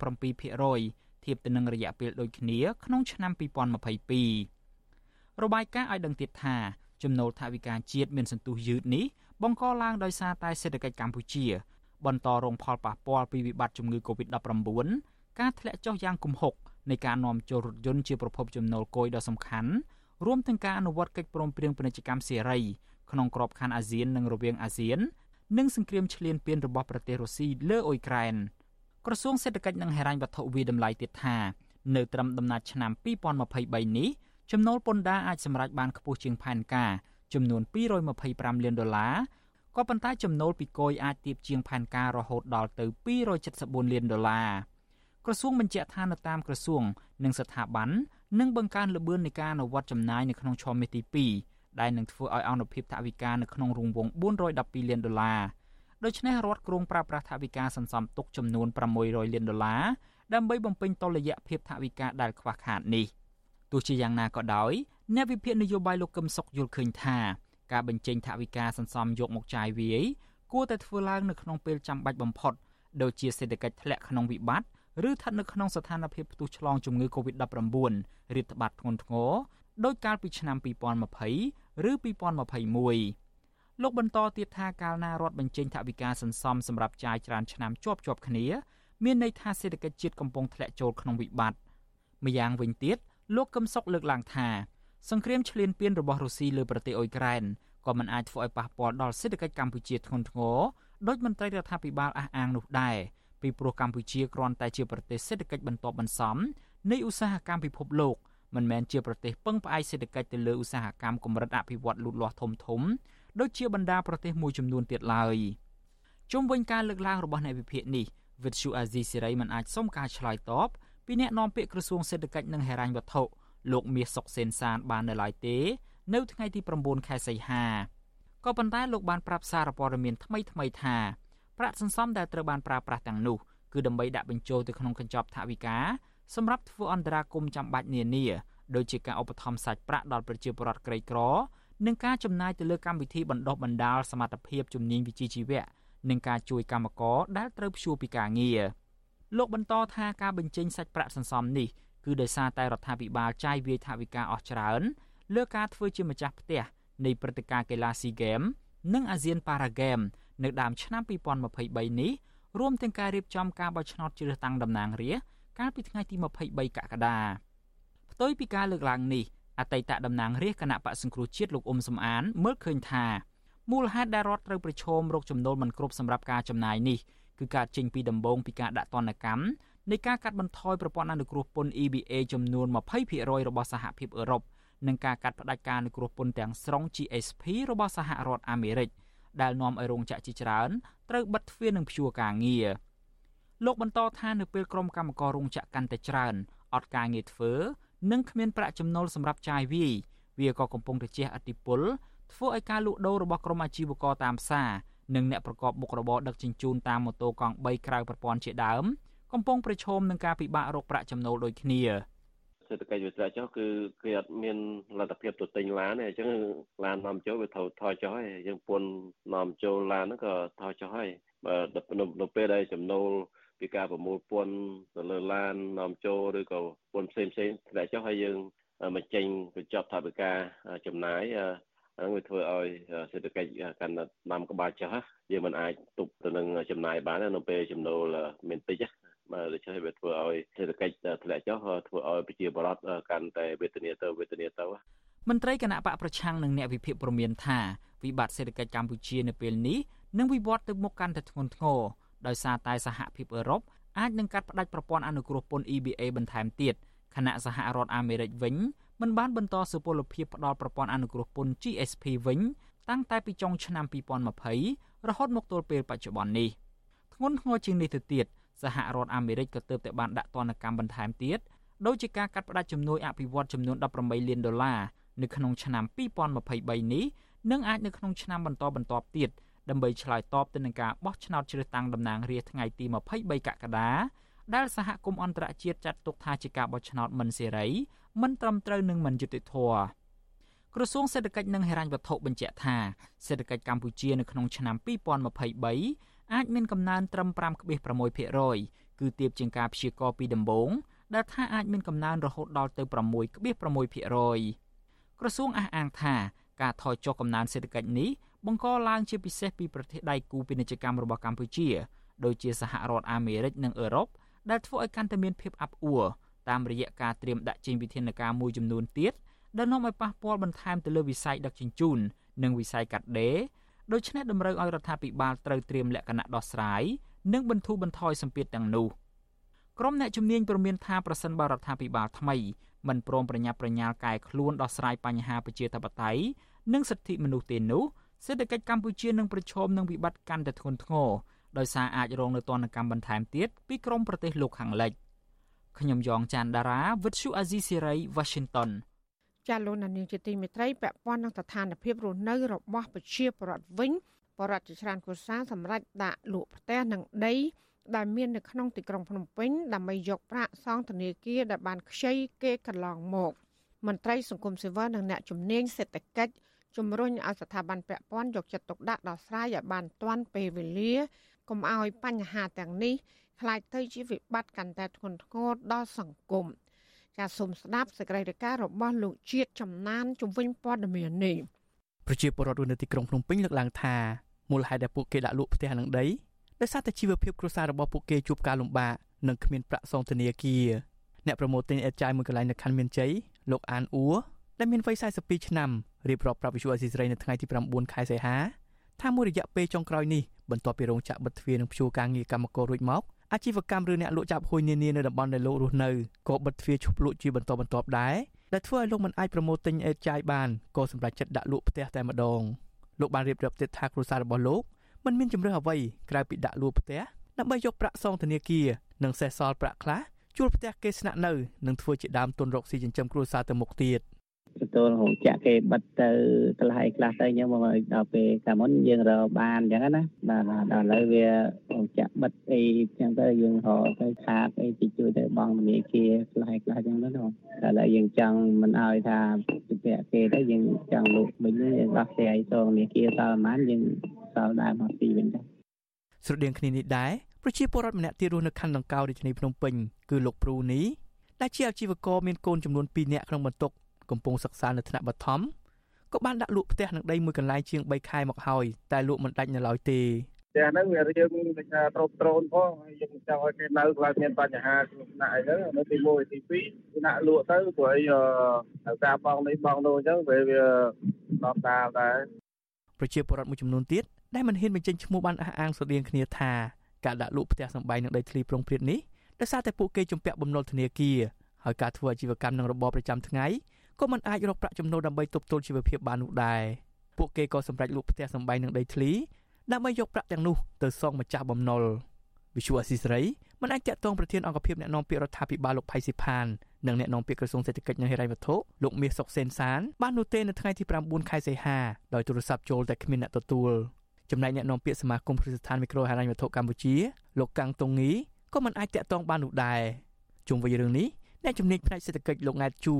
7%ធៀបទៅនឹងរយៈពេលដូចគ្នាក្នុងឆ្នាំ2022 របាយការណ៍ឲ្យដឹងទៀតថាចំណូលថវិកាជាតិមានសន្ទុះយឺតនេះបង្កឡើងដោយសារតែសេដ្ឋកិច្ចកម្ពុជា បន្តរងផលប៉ះពាល់ពីវិបត្តិជំងឺ Covid-19 ការធ្លាក់ចុះយ៉ាងគំហុកនៃការនាំចូលរថយន្តជាប្រភពចំណូលគយដ៏សំខាន់រួមទាំងការអនុវត្តកិច្ចព្រមព្រៀងពាណិជ្ជកម្មសេរីក្នុងក្របខ័ណ្ឌអាស៊ាននិងរវាងអាស៊ាន និងសង្គ្រាមឈ្លានពានរបស់ប្រទេសរុស្ស៊ីលើអ៊ុយក្រែន។ក្រសួងសេដ្ឋកិច្ចនិងហិរញ្ញវត្ថុវិតម្លៃទៀតថានៅត្រឹមដំណាច់ឆ្នាំ2023នេះ ចំណូលពន្ធដារអាចសម្រេចបានខ្ពស់ជាងផែនការចំនួន225លានដុល្លារក៏ប៉ុន្តែចំណូលពីគយអាចទាបជាងផែនការរហូតដល់ទៅ274លានដុល្លារក្រសួងបញ្ជាក់ថានៅតាមក្រសួង និងស្ថាប័ននឹងបង្កើនល្បឿននៃការអនុវត្តចំណាយនៅក្នុងឆមាសទី2ដែលនឹងធ្វើឲ្យអនុភាពថវិកានៅក្នុងរង្វង់412លានដុល្លារដូច្នេះរដ្ឋគ្រោងប្រើប្រាស់ថវិកាសន្សំទុកចំនួន600លានដុល្លារដើម្បីបំពេញតុល្យភាពថវិកាដែលខ្វះខាតនេះ ទោះជាយ៉ាងណាក៏ដោយអ្នកវិភាគនយោបាយលោកកឹមសុខយល់ឃើញថាការបញ្ចេញថវិកាសន្សំយកមកចាយវាយគួរតែធ្វើឡើងនៅក្នុងពេលចាំបាច់បំផុតដូចជាសេដ្ឋកិច្ចធ្លាក់ក្នុងវិបត្តិឬស្ថិតនៅក្នុងស្ថានភាពផ្ទុះឆ្លងជំងឺ Covid-19 រាតត្បាតធ្ងន់ធ្ងរដោយកាលពីឆ្នាំ2020ឬ2021លោកបន្តទៀតថាកាលណារដ្ឋបញ្ចេញថវិកាសន្សំសម្រាប់ចាយច្រើនឆ្នាំជាប់ជាប់គ្នា មានន័យថាសេដ្ឋកិច្ចជាតិកំពុងធ្លាក់ចូលក្នុងវិបត្តិម្យ៉ាងវិញទៀត លោកកឹមសុខលើកឡើងថាសង្គ្រាមឈ្លានពានរបស់រុស្ស៊ីលើប្រទេសអ៊ុយក្រែនក៏មិនអាចធ្វើឲ្យប៉ះពាល់ដល់សេដ្ឋកិច្ចកម្ពុជាធ្ងន់ធ្ងរដោយមន្ត្រីរដ្ឋាភិបាលអះអាងនោះដែរពីព្រោះកម្ពុជាគ្រាន់តែជាប្រទេសសេដ្ឋកិច្ចបន្ទាប់បន្សំនៃឧស្សាហកម្មពិភពលោកមិនមែនជាប្រទេសពឹងផ្អែកសេដ្ឋកិច្ចទៅលើឧស្សាហកម្មកម្រិតអភិវឌ្ឍលូតលាស់ធំធំដូចជាបណ្ដាប្រទេសមួយចំនួនទៀតឡើយជុំវិញការលើកឡើងរបស់អ្នកវិភាគនេះវិទ្យុអាស៊ីសេរីមិនអាចសុំការឆ្លើយតប ពីអ្នកនាំពាក្យក្រសួងសេដ្ឋកិច្ចនិងហិរញ្ញវត្ថុលោកមាសសុកសេនសានបាននៅឡើយទេ នៅថ្ងៃទី9ខែសីហាក៏ប៉ុន្តែលោកបានប្រាប់សារព័ត៌មានថ្មីថ្មីថាប្រាក់សន្សំដែលត្រូវបានប្រើប្រាស់ទាំងនោះគឺដើម្បីដាក់បញ្ចូលទៅក្នុងកញ្ចប់ថវិកាសម្រាប់ធ្វើអន្តរាគមន៍ចាំបាច់នានាដូចជាការឧបត្ថម្ភសាច់ប្រាក់ដល់ប្រជាពលរដ្ឋក្រីក្រនិងការចំណាយទៅលើកម្មវិធីបណ្ដុះបណ្ដាលសមត្ថភាពជំនាញវិជ្ជាជីវៈនិងការជួយកម្មករដែលត្រូវព្យួរពីការងារ លោកបន្តថាការបញ្ចេញសាច់ប្រាក់សន្សំនេះគឺដោយសារតែរដ្ឋាភិបាលចាយវាយថវិកាអស់ច្រើនលើការធ្វើជាម្ចាស់ផ្ទះនៃព្រឹត្តិការណ៍កីឡាស៊ីហ្គេមនិងអាស៊ានប៉ារ៉ាហ្គេមនៅដើមឆ្នាំ2023នេះរួមទាំងការរៀបចំការបោះឆ្នោតជ្រើសតាំងតំណាងរាស្ត្រកាលពីថ្ងៃទី23កក្កដាផ្ទុយពីការលើកឡើងនេះអតីតតំណាងរាស្ត្រគណៈបកសង្គ្រោះជាតិលោកអ៊ុំសំអានមើលឃើញថាមូលហេតុដែលរដ្ឋត្រូវប្រឈមរោគចំណូលមិនគ្រប់សម្រាប់ការចំណាយនេះ គឺការចេញពីដំបូងពីការដាក់ទណ្ឌកម្មនៃការកាត់បន្ថយប្រព័ន្ធអនុគ្រោះពន្ធ EBA ចំនួន20%របស់សហភាពអឺរ៉ុបនិងការកាត់ផ្តាច់ការអនុគ្រោះពន្ធទាំងស្រុង GSP របស់សហរដ្ឋអាមេរិកដែលនាំឲ្យរោងចក្រជាច្រើនត្រូវបិទទ្វារនិងព្យួរការងារលោកបន្តថានៅពេលក្រុមកម្មកររោងចក្រកាន់តែច្រើនអត់ការងារធ្វើនិងគ្មានប្រាក់ចំណូលសម្រាប់ចាយវាយវាក៏កំពុងតែជះឥទ្ធិពលធ្វើឲ្យការលក់ដូររបស់ក្រុមអាជីវករតាមផ្សារ និងអ្នកប្រកបមុខរបរដឹកជញ្ជូនតាមម៉ូតូកង់3ក្រៅប្រព័ន្ធជាដើមកំពុងប្រឈមនឹងការពិបាករកប្រាក់ចំណូលដូចគ្នាសេដ្ឋកិច្ចវាធ្លាក់ចុះគឺគេអត់មានលទ្ធភាពទៅទិញឡានទេអញ្ចឹងឡាននាំចូលវាត្រូវថយចុះហើយយើងពន្ធនាំចូលឡានហ្នឹងក៏ថយចុះហើយបើនៅពេលដែលចំណូលពីការប្រមូលពន្ធទៅលើឡាននាំចូលឬក៏ពន្ធផ្សេងផ្សេងធ្លាក់ចុះហើយយើងមកចេញបញ្ចប់ថវិកាចំណាយ ហ្នឹងវាធ្វើឲ្យសេដ្ឋកិច្ចកាន់តែដាំក្បាលចុះយើងមិនអាចទប់ទៅនឹងចំណាយបាននៅពេលចំណូលមានតិចបាទដូច្នេះវាធ្វើឲ្យសេដ្ឋកិច្ចធ្លាក់ចុះធ្វើឲ្យប្រជាពលរដ្ឋកាន់តែវេទនាទៅវេទនាទៅមន្ត្រីគណៈបកប្រឆាំងនិងអ្នកវិភាគព្រមានថាវិបត្តិសេដ្ឋកិច្ចកម្ពុជានៅពេលនេះនឹងវិវត្តទៅមុខកាន់តែធ្ងន់ធ្ងរដោយសារតែសហភាពអឺរ៉ុបអាចនឹងកាត់ផ្តាច់ប្រព័ន្ធអនុគ្រោះពន្ធ EBA បន្ថែមទៀតខណៈសហរដ្ឋអាមេរិកវិញ មិនបានបន្តសុពលភាពផ្ដល់ប្រព័ន្ធអនុគ្រោះពន្ធ GSP វិញតាំងតែពីចុងឆ្នាំ2020រហូតមកទល់ពេលបច្ចុប្បន្ននេះធ្ងន់ធ្ងរជាងនេះទៅទៀតសហរដ្ឋអាមេរិកក៏ទើបតែបានដាក់ទណ្ឌកម្មបន្ថែមទៀតដោយជាការកាត់ផ្តាច់ជំនួយអភិវឌ្ឍចំនួន18លានដុល្លារនៅក្នុងឆ្នាំ2023នេះនិងអាចនៅក្នុងឆ្នាំបន្តបន្ទាប់ទៀតដើម្បីឆ្លើយតបទៅនឹងការបោះឆ្នោតជ្រើសតាំងតំណាងរាស្ត្រថ្ងៃទី23កក្កដាដែលសហគមន៍អន្តរជាតិចាត់ទុកថាជាការបោះឆ្នោតមិនសេរី មិនត្រឹមត្រូវនិងមិនយុត្តិធម៌ក្រសួងសេដ្ឋកិច្ចនិងហិរញ្ញវត្ថុបញ្ជាក់ថាសេដ្ឋកិច្ចកម្ពុជានៅក្នុងឆ្នាំ2023អាចមានកំណើនត្រឹម5.6%គឺទាបជាងការព្យាករណ៍ពីដំបូងដែលថាអាចមានកំណើនរហូតដល់ទៅ6.6%ក្រសួងអះអាងថាការថយចុះកំណើនសេដ្ឋកិច្ចនេះបង្កឡើងជាពិសេសពីប្រទេសដៃគូពាណិជ្ជកម្មរបស់កម្ពុជា ដូចជាសហរដ្ឋអាមេរិកនិងអឺរ៉ុបដែលធ្វើឲ្យកាន់តែមានភាពអាប់អួរ តាមរយៈការត្រៀមដាក់ចេញវិធានការមួយចំនួនទៀតដែលនាំឲ្យប៉ះពាល់បន្ថែមទៅលើវិស័យដឹកជញ្ជូននិងវិស័យកាត់ដេរដូច្នេះតម្រូវឲ្យរដ្ឋាភិបាលត្រូវត្រៀមលក្ខណៈដោះស្រាយនិងបន្ធូរបន្ថយសម្ពាធទាំងនោះក្រុមអ្នកជំនាញព្រមានថាប្រសិនបើរដ្ឋាភិបាលថ្មីមិនព្រមប្រញាប់ប្រញាល់កែខ្លួនដោះស្រាយបញ្ហាប្រជាធិបតេយ្យនិងសិទ្ធិមនុស្សទេនោះសេដ្ឋកិច្ចកម្ពុជានឹងប្រឈមនឹងវិបត្តិកាន់តែធ្ងន់ធ្ងរដោយសារអាចរងនូវទណ្ឌកម្មបន្ថែមទៀតពីក្រមប្រទេសលោកខាងលិច ខ្ញុំយ៉ងច័ន្ទដារាវិទ្យុអាស៊ីសេរី Washington ចាលោកនាងជាទីមេត្រីពាក់ព័ន្ធនឹងស្ថានភាពរស់នៅរបស់ប្រជាពលរដ្ឋវិញបរដ្ឋជាច្រើនគូសាសម្រាប់ដាក់លក់ផ្ទះនិងដី ដែលមាននៅក្នុងទីក្រុងភ្នំពេញដើម្បីយកប្រាក់សងធនាគារដែលបានខ្ចីគេកន្លងមកមន្ត្រីសង្គមស៊ីវិលនិងអ្នកជំនាញសេដ្ឋកិច្ចជំរុញឲ្យស្ថាប័នពាក់ព័ន្ធយកចិត្តទុកដាក់ដោះស្រាយឲ្យបានទាន់ពេលវេលាកុំឲ្យបញ្ហាទាំងនេះ ខ្លាចទៅជាវិបត្តិកាន់តែធ្ងន់ធ្ងរដល់សង្គមចាសសូមស្ដាប់សេចក្តីរាយការណ៍របស់លោកជាតិចំណានជំវិញព័ត៌មាននេះប្រជាពលរដ្ឋនៅទីក្រុងភ្នំពេញលើកឡើងថាមូលហេតុដែលពួកគេដាក់លក់ផ្ទះនិងដីដោយសារតែជីវភាពគ្រួសាររបស់ពួកគេជួបការលំបាកនិងគ្មានប្រាក់សងធនាគារអ្នកប្រម៉ូទិញអេតចាយមួយកន្លែងនៅខណ្ឌមានជ័យលោកអានអ៊ូដែលមានវ័យ42ឆ្នាំរៀបរាប់ប្រាប់វិសុអេស៊ីសរ៉ៃនៅថ្ងៃទី9ខែសីហាថាមួយរយៈពេលចុងក្រោយនេះបន្ទាប់ពីរោងចក្របិទទ្វារនិងព្យួរការងារកម្មកររួចមក អាជីវកម្មឬអ្នកលក់ចាប់ហួយនានានៅតំបន់ដែលលោករស់នៅក៏បិទទ្វារឈប់លក់ជាបន្តបន្ទាប់ដែរដែលធ្វើឲ្យលោកមិនអាចប្រមូលទិញអេតចាយបានក៏សម្រេចចិត្តដាក់លក់ផ្ទះតែម្ដងលោកបានរៀបរាប់ទៀតថាគ្រួសាររបស់លោកមិនមានជំរឿសអ្វីក្រៅពីដាក់លក់ផ្ទះដើម្បីយកប្រាក់សងធនាគារនិងសេសសល់ប្រាក់ខ្លះជួលផ្ទះគេស្នាក់នៅនិងធ្វើជាដើមទុនរកស៊ីចិញ្ចឹមគ្រួសារទៅមុខទៀត ទទួលរោងចក្រគេបិទទៅខ្លះឯខ្លះទៅអញ្ចឹងមកដល់ពេលកាលមុនយើងរកបានអញ្ចឹងណាបាទដល់ឥឡូវវារោងចក្របិទអីអញ្ចឹងទៅយើងរកទៅខាតអីទីជួយទៅបងធនាគារខ្លះឯខ្លះអញ្ចឹងទៅដល់ឥឡូវយើងចង់មិនឲ្យថាពីពាក់គេទៅយើងចង់លក់វិញយើងដោះស្រាយទៅធនាគារសល់ប៉ុន្មានយើងសល់ដែរមកទីវិញដែរស្រដៀងគ្នានេះដែរប្រជាពលរដ្ឋម្នាក់ទៀតរស់នៅខណ្ឌដង្កោរាជធានីភ្នំពេញគឺលោកព្រូនេះដែលជាអាជីវករមាន កូនចំនួន2នាក់ក្នុងបន្ទុក កំពុងសិក្សានៅថ្នាក់បឋមក៏បានដាក់លក់ផ្ទះនឹងដីមួយកន្លែងជាង3ខែមកហើយតែលក់មិនដាច់នៅឡើយទេផ្ទះហ្នឹងវារៀងដូចថាត្រោបត្រោនផងហើយយើងចង់ឲ្យគេនៅខ្លាចមានបញ្ហាគ្រោះថ្នាក់អីហ្នឹងនៅទី1ទី2ដាក់លក់ទៅព្រោះអីត្រូវការបងនេះបងនោះអញ្ចឹងវាវាដល់តាមដែរប្រជាពលរដ្ឋមួយចំនួនទៀតដែលមិនហ៊ានបញ្ចេញឈ្មោះបានអះអាងស្រដៀងគ្នាថាការដាក់លក់ផ្ទះសម្បែងនឹងដីធ្លីប្រងព្រាតនេះដោយសារតែពួកគេជំពាក់បំណុលធនាគារហើយការធ្វើអាជីវកម្មនឹងរបបប្រចាំថ្ងៃ ក៏មិនអាចរកប្រាក់ចំណូលដើម្បីទប់ទល់ជីវភាពបាននោះដែរពួកគេក៏សម្រេចលក់ផ្ទះសម្បែងនឹងដីធ្លីដើម្បីយកប្រាក់ទាំងនោះទៅសងម្ចាស់បំណុលវិសុអស៊ីសេរីមិនអាចតាក់ទងប្រធានអង្គភិបអ្នកនាំពាក្យរដ្ឋាភិបាលលោកផៃស៊ីផាននិងអ្នកនាំពាក្យក្រសួងសេដ្ឋកិច្ចនិងហិរញ្ញវត្ថុលោកមាសសុកសេនសានបាននោះទេនៅថ្ងៃទី9ខែសីហាដោយទូរស័ព្ទចូលតែគ្មានអ្នកទទួលចំណែកអ្នកនាំពាក្យសមាគមគ្រឹះស្ថានមីក្រូហិរញ្ញវត្ថុកម្ពុជាលោកកាំងតុងងីក៏មិនអាចតាក់ទងបាននោះដែរជុំវិញរឿងនេះអ្នកជំនាញផ្នែកសេដ្ឋកិច្ចលោកង៉ែតជូ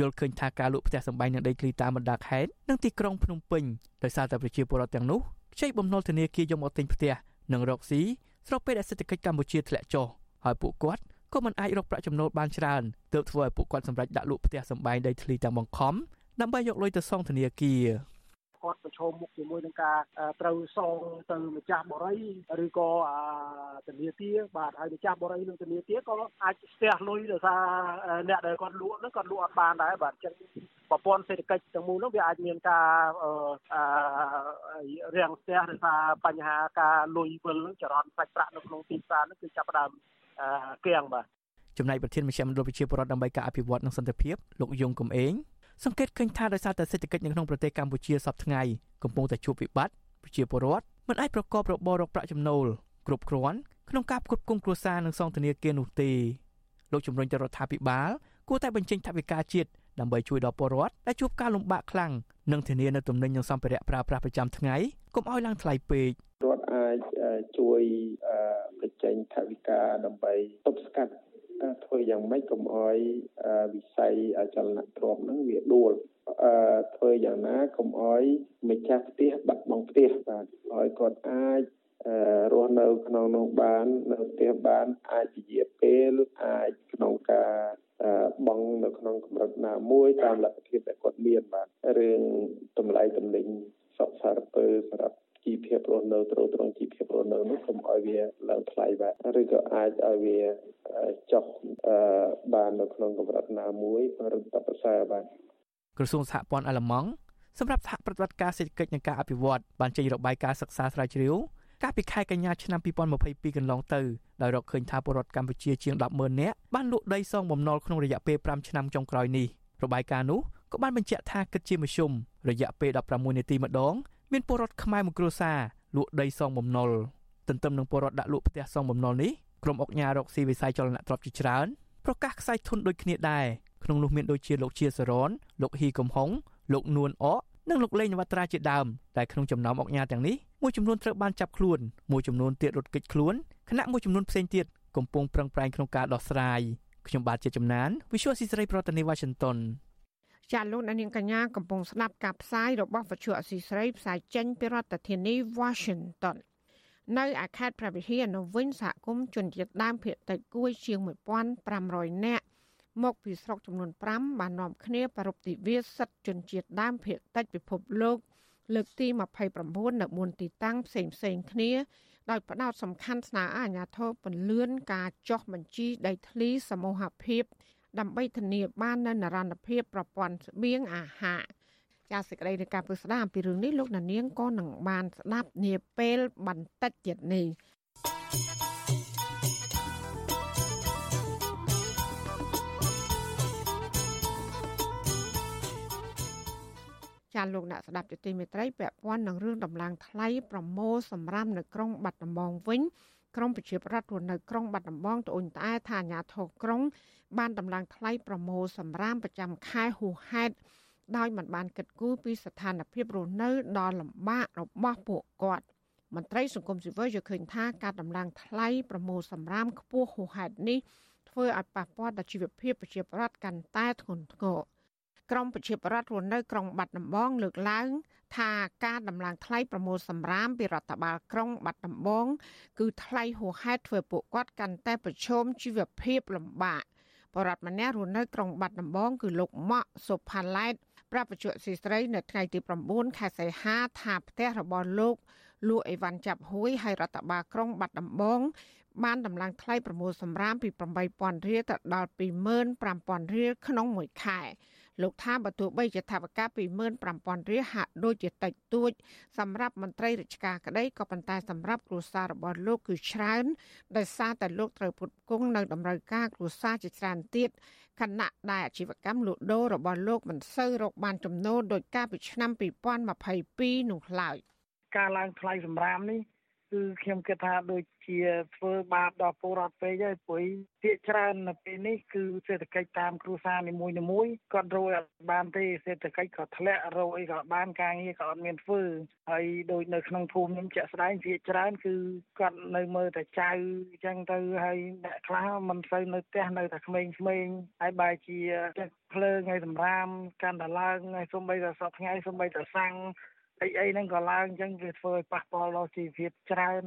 យល់ឃើញថាការលក់ផ្ទះសម្បែងនៅដីធ្លីតាមបណ្ដាខេត្តនិងទីក្រុងភ្នំពេញដោយសារតែប្រជាពលរដ្ឋទាំងនោះខ្ចីបំណុលធនាគារយកមកទិញផ្ទះនិងរកស៊ីស្របពេលដែលសេដ្ឋកិច្ចកម្ពុជាធ្លាក់ចុះហើយពួកគាត់ក៏មិនអាចរកប្រាក់ចំណូលបានច្រើនទើបធ្វើឲ្យពួកគាត់សម្រេចដាក់លក់ផ្ទះសម្បែងដីធ្លីទាំងបង្ខំដើម្បីយកលុយទៅសងធនាគារ គាត់ប្រឈមមុខជាមួយនឹងការត្រូវសងទៅម្ចាស់បរិយឬក៏ធនាគារបាទហើយម្ចាស់បរិយនិងធនាគារក៏អាចស្ទះលុយដោយសារអ្នកដែលគាត់លក់ហ្នឹងគាត់លក់អត់បានដែរបាទអញ្ចឹងប្រព័ន្ធសេដ្ឋកិច្ចទាំងមូលនោះវាអាចមានការរាំងស្ទះដោយសារបញ្ហាការលុយវិលចរន្តសាច់ប្រាក់នៅក្នុងទីផ្សារនោះគឺចាប់ផ្ដើមគៀងបាទចំណែកប្រធានមជ្ឈមណ្ឌលប្រជាពលរដ្ឋដើម្បីការអភិវឌ្ឍនិងសន្តិភាពលោកយងកំឯង សង្កេតឃើញថាដោយសារតែសេដ្ឋកិច្ចនៅក្នុងប្រទេសកម្ពុជាសពថ្ងៃកំពុងតែជួបវិបត្តិប្រជាពលរដ្ឋមិនអាចប្រកបរបររកប្រាក់ចំណូលគ្រប់គ្រាន់ក្នុងការផ្គត់ផ្គង់គ្រួសារនិងសងធនាគារនោះទេលោកជំរុញទៅរដ្ឋាភិបាលគួរតែបញ្ចេញថវិកាជាតិដើម្បីជួយដល់ពលរដ្ឋដែលជួបការលំបាកខ្លាំងនិងធានានៅទំនិញនិងសម្ភារៈប្រើប្រាស់ប្រចាំថ្ងៃកុំឲ្យឡើងថ្លៃពេករដ្ឋអាចជួយបញ្ចេញថវិកាដើម្បីទប់ស្កាត់ ធ្វើយ៉ាងម៉េចកុំឲ្យវិស័យអចលនទ្រព្យហ្នឹងវាដួលអឺធ្វើយ៉ាងណាកុំឲ្យម្ចាស់ផ្ទះបាត់បង់ផ្ទះបាទឲ្យគាត់អាចរស់នៅក្នុងនោះបាននៅផ្ទះបានអាចជា ពេលអាចក្នុងការបងនៅក្នុងកម្រិតណាមួយតាមលទ្ធភាពដែលគាត់មានបាទរឿងតម្លៃតំណែងសពសារពើសម្រាប់ ជីវភាពរស់នៅទ្រទ្រង់ជីវភាពរស់នៅនោះកុំឲ្យវាឡើងថ្លៃបាទឬក៏អាចឲ្យវាចុះបាននៅក្នុងកម្រិតណាមួយរឹតតែប្រសើរបាទក្រសួងសហព័ន្ធអាល្លឺម៉ង់សម្រាប់សហប្រតិបត្តិការសេដ្ឋកិច្ចនិងការអភិវឌ្ឍបានចេញរបាយការណ៍សិក្សាស្រាវជ្រាវកាលពីខែកញ្ញាឆ្នាំ2022កន្លងទៅដោយរកឃើញថាពលរដ្ឋកម្ពុជាជាង100,000នាក់បានលក់ដីសងបំណុលក្នុងរយៈពេល5ឆ្នាំចុងក្រោយនេះរបាយការណ៍នោះក៏បានបញ្ជាក់ថាគិតជាមធ្យមរយៈពេល16នាទីម្ដង មានពលរដ្ឋខ្មែរមួយគ្រួសារលក់ដីសងបំណុលទន្ទឹមនឹងពលរដ្ឋដាក់លក់ផ្ទះសងបំណុលនេះក្រុមអុកញ៉ារកស៊ីវិស័យចលនាទ្រព្យជាច្រើនប្រកាសខ្សែធនដូចគ្នាដែរក្នុងនោះមានដូចជាលោកជាសរនលោកហ៊ីកំហុងលោកនួនអកនិងលោកលេងនវត្រាជាដើមតែក្នុងចំណោមអុកញ៉ាទាំងនេះមួយចំនួនត្រូវបានចាប់ខ្លួនមួយចំនួនទៀតរត់គេចខ្លួនខណៈមួយចំនួនផ្សេងទៀតកំពុងប្រឹងប្រែងក្នុងការដោះស្រាយខ្ញុំបាទជាចំណាន Visual Society ប្រធានាទី Washington ចាលោកនាងកញ្ញាកំពុងស្ដាប់ការផ្សាយរបស់វិទ្យុអស៊ីស្រីផ្សាយចេញពីរដ្ឋធានី Washington នៅអាខេត្តព្រះវិហារនៅវិញសហគមន៍ជនជាតិដើមភាគតិចគួយជាង1500នាក់មកពីស្រុកចំនួន5បាននាំគ្នាប្រពៃទិវាសិទ្ធិជនជាតិដើមភាគតិចពិភពលោក លើកទី29នៅ4ទីតាំងផ្សេងផ្សេងគ្នាដោយផ្ដោតសំខាន់ស្នើអាជ្ញាធរពន្លឿនការចុះបញ្ជីដីធ្លីសមូហភាព ដើម្បីធានាបាននូវនិរន្តរភាពប្រព័ន្ធស្បៀងអាហារចាសសេចក្តីនៃការពិស្ដារអំពីរឿងនេះលោកណានៀងក៏នឹងបានស្ដាប់នាពេលបន្តិចទៀតនេះចាលោកអ្នកស្ដាប់ជាទីមេត្រីពាក់ព័ន្ធនឹងរឿងដំឡើងថ្លៃប្រមូលសម្រាប់នៅក្រុងបាត់ដំបងវិញក្រមប្រជាប្រដ្ឋរស់នៅក្រុងបាត់ដំបងត្អូញត្អែថាអាញាធរក្រុង បានដំឡើងថ្លៃប្រមូលសម្រាមប្រចាំខែហួហេតុដោយមិនបានគិតគូរពីស្ថានភាពរស់នៅដ៏លំបាករបស់ពួកគាត់មន្ត្រីសង្គមស៊ីវិលយល់ឃើញថាការដំឡើងថ្លៃប្រមូលសម្រាមខ្ពស់ហួហេតុនេះធ្វើឲ្យប៉ះពាល់ដល់ជីវភាពប្រជាពលរដ្ឋកាន់តែធ្ងន់ធ្ងរក្រមប្រជាពលរដ្ឋរស់នៅក្រុងបាត់ដំបងលើកឡើង ថាការដំឡើងថ្លៃប្រមូលសម្រាមពីរដ្ឋបាលក្រុងបាត់ដំបង គឺថ្លៃហួសហេតុធ្វើពួកគាត់កាន់តែប្រឈមជីវភាពលំបាក បរដ្ឋម្នាក់រស់នៅក្រុងបាត់ដំបងគឺលោកម៉ាក់សុផាឡែតប្រាប់បច្ចុប្បន្នស៊ីស្រីនៅថ្ងៃទី9ខែសីហាថាផ្ទះរបស់លោកលក់អីវ៉ាន់ចាប់ហួយឲ្យរដ្ឋបាលក្រុងបាត់ដំបងបានដំឡើងថ្លៃប្រមូលសម្រាមពី8000រៀលទៅដល់25000រៀលក្នុងមួយខែ លោកថាបើទោះបីជាថវិកា25000រៀលហាក់ដូចជាតិចតួច សម្រាប់មន្ត្រីរាជការក្តីក៏ប៉ុន្តែសម្រាប់គ្រួសាររបស់លោកគឺច្រើនដោយសារតែលោកត្រូវពុតគង់នៅតម្រូវការគ្រួសារជាច្រើនទៀតខណៈដែលអាជីវកម្មលក់ដូររបស់លោកមិនសូវរកបានចំណូលដោយការពីឆ្នាំ2022នោះឡើយការឡើងថ្លៃសម្រាមនេះគឺខ្ញុំគិតថាដូច ជាធ្វើបាបដល់ពលរដ្ឋពេកហើយព្រោះភាគច្រើននៅពេលនេះគឺសេដ្ឋកិច្ចតាមគ្រួសារនីមួយៗគាត់រកអត់បានទេសេដ្ឋកិច្ចក៏ធ្លាក់រកអីក៏បានការងារក៏អត់មានធ្វើហើយដូចនៅក្នុងភូមិខ្ញុំជាក់ស្ដែងភាគច្រើនគឺគាត់នៅមើលតែចៅអញ្ចឹងទៅហើយអ្នកខ្លះមិនសូវនៅផ្ទះនៅតែក្មេងៗហើយបែរជាទឹកភ្លើងហើយសម្រាមកាន់តែឡើងហើយសូម្បីតែសប្តាហ៍ថ្ងៃសូម្បីតែសាំងអីអីហ្នឹងក៏ឡើងអញ្ចឹងវាធ្វើឲ្យប៉ះពាល់ដល់ជីវភាពច្រើន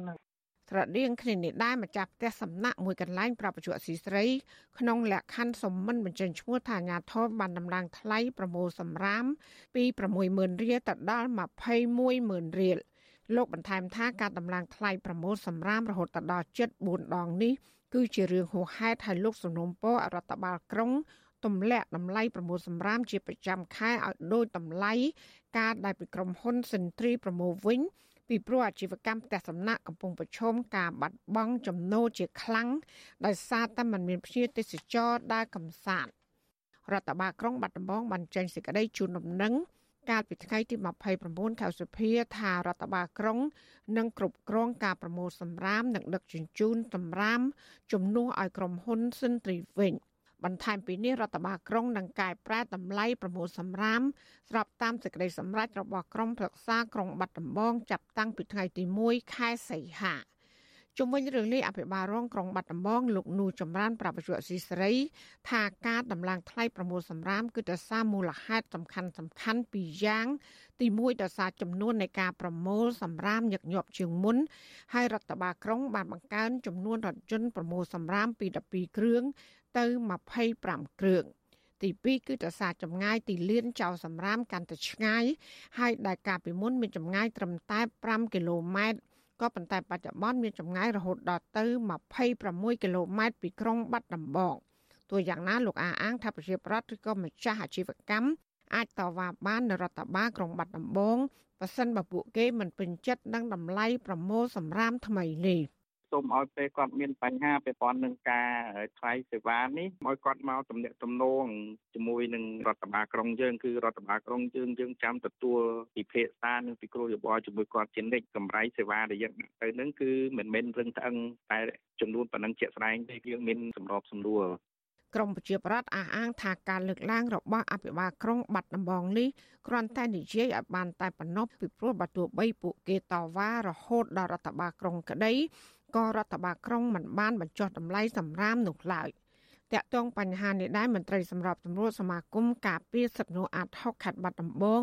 ស្រដៀងគ្នានេះដែរម្ចាស់ផ្ទះសំណាក់មួយកន្លែង ប្រពន្ធស៊ីស្រីក្នុងលក្ខខណ្ឌសំមិនបញ្ចេញឈ្មោះថាអាញាធមបានដំឡើងថ្លៃប្រមូលសម្រាម ពី60000រៀលទៅដល់210,000រៀលលោកបន្ថែមថាការដំឡើងថ្លៃប្រមូលសម្រាមរហូតដល់ជិត4ដងនេះគឺជារឿងហួសហេតុហើយលោកសំណុំពររដ្ឋបាលក្រុងទម្លាក់តម្លៃប្រមូលសម្រាមជាប្រចាំខែឲ្យដូចតម្លៃការដែលពីក្រុមហ៊ុនសិនទ្រីប្រមូលវិញ ពីព្រោះអាជីវកម្មផ្ទះសំណាក់កំពុងប្រឈមការបាត់បង់ចំណូលជាខ្លាំងដោយសារតែมันមានភ្ញៀវទេសចរដើរកំសាន្តរដ្ឋបាលក្រុងបាត់ដំបងបានចេញសេចក្តីជូនដំណឹងកាលពីថ្ងៃទី29ខែសុភាថារដ្ឋបាលក្រុងនឹងគ្រប់គ្រងការប្រមូលសម្រាមនិងដឹកជញ្ជូនសម្រាមជំនួសឲ្យក្រុមហ៊ុនសិនទ្រីវិញ។ បន្ថែមពីនេះរដ្ឋបាលក្រុងនឹងកែប្រែតម្លៃប្រមូលសម្រាមស្របតាមសេចក្តីសម្រេចរបស់ក្រមប្រឹក្សាក្រុងបាត់ដំបងចាប់តាំងពីថ្ងៃទី1ខែសីហាជុំវិញរឿងនេះអភិបាលរងក្រុងបាត់ដំបងលោកនូចម្រើនប្រពន្ធស៊ីសេរី ថាការដំឡើងថ្លៃប្រមូលសម្រាមគឺដោយសារមូលហេតុសំខាន់សំខាន់ពីរយ៉ាង ទី1ដោយសារចំនួននៃការប្រមូលសម្រាមញឹកញាប់ជាងមុនហើយរដ្ឋបាលក្រុងបានបង្កើនចំនួនរថយន្តប្រមូលសម្រាមពី12គ្រឿង ទៅ25គ្រឿងទី2គឺដោយសារចម្ងាយទីលានចោលសម្រាមកាន់តែឆ្ងាយហើយដែលកាលពីមុនមានចម្ងាយត្រឹមតែ5គីឡូម៉ែត្រក៏ប៉ុន្តែបច្ចុប្បន្នមានចម្ងាយរហូតដល់ទៅ26គីឡូម៉ែត្រពីក្រុងបាត់ដំបងទោះយ៉ាងណាលោកអាអាងថាប្រជាប្រដ្ឋឬក៏ម្ចាស់អាជីវកម្មអាចតវ៉ាបាននៅរដ្ឋបាលក្រុងបាត់ដំបងប៉ះសិនបើពួកគេមិនពេញចិត្តនឹងតម្លៃប្រមូលសម្រាមថ្មីនេះ។ សូមឲ្យពេលគាត់មានបញ្ហាពាក់ព័ន្ធនឹងការថ្លៃសេវានេះឲ្យគាត់មកទំនាក់ទំនងជាមួយនឹងរដ្ឋបាលក្រុងយើងគឺរដ្ឋបាលក្រុងយើងយើងចាំទទួលពិភាក្សានិងពិគ្រោះយោបល់ជាមួយគាត់ជានិច្ចកម្រៃសេវាដែលយើងដាក់ទៅនឹងគឺមិនមែនរឹងត្អឹងតែចំនួនប៉ុណ្ណឹងជាក់ស្ដែងទេយើងមានសម្របសម្រួលក្រមប្រជាប្រដ្ឋអះអាងថាការលើកឡើងរបស់អភិបាលក្រុងបាត់ដំបងនេះគ្រាន់តែនិយាយឲ្យបានតែប៉ុណ្ណោះពីព្រោះបើទោះបីពួកគេតវ៉ារហូតដល់រដ្ឋបាលក្រុងក្តី ក៏រដ្ឋបាលក្រុងមិនបានបញ្ចុះតម្លៃសម្រាមនោះឡើយតាក់ទងបញ្ហានេះដែរមន្ត្រីសម្របសម្រួលសមាគមការពារសិទ្ធិមនុស្សអាត់ហុកខេត្តបាត់ដំបង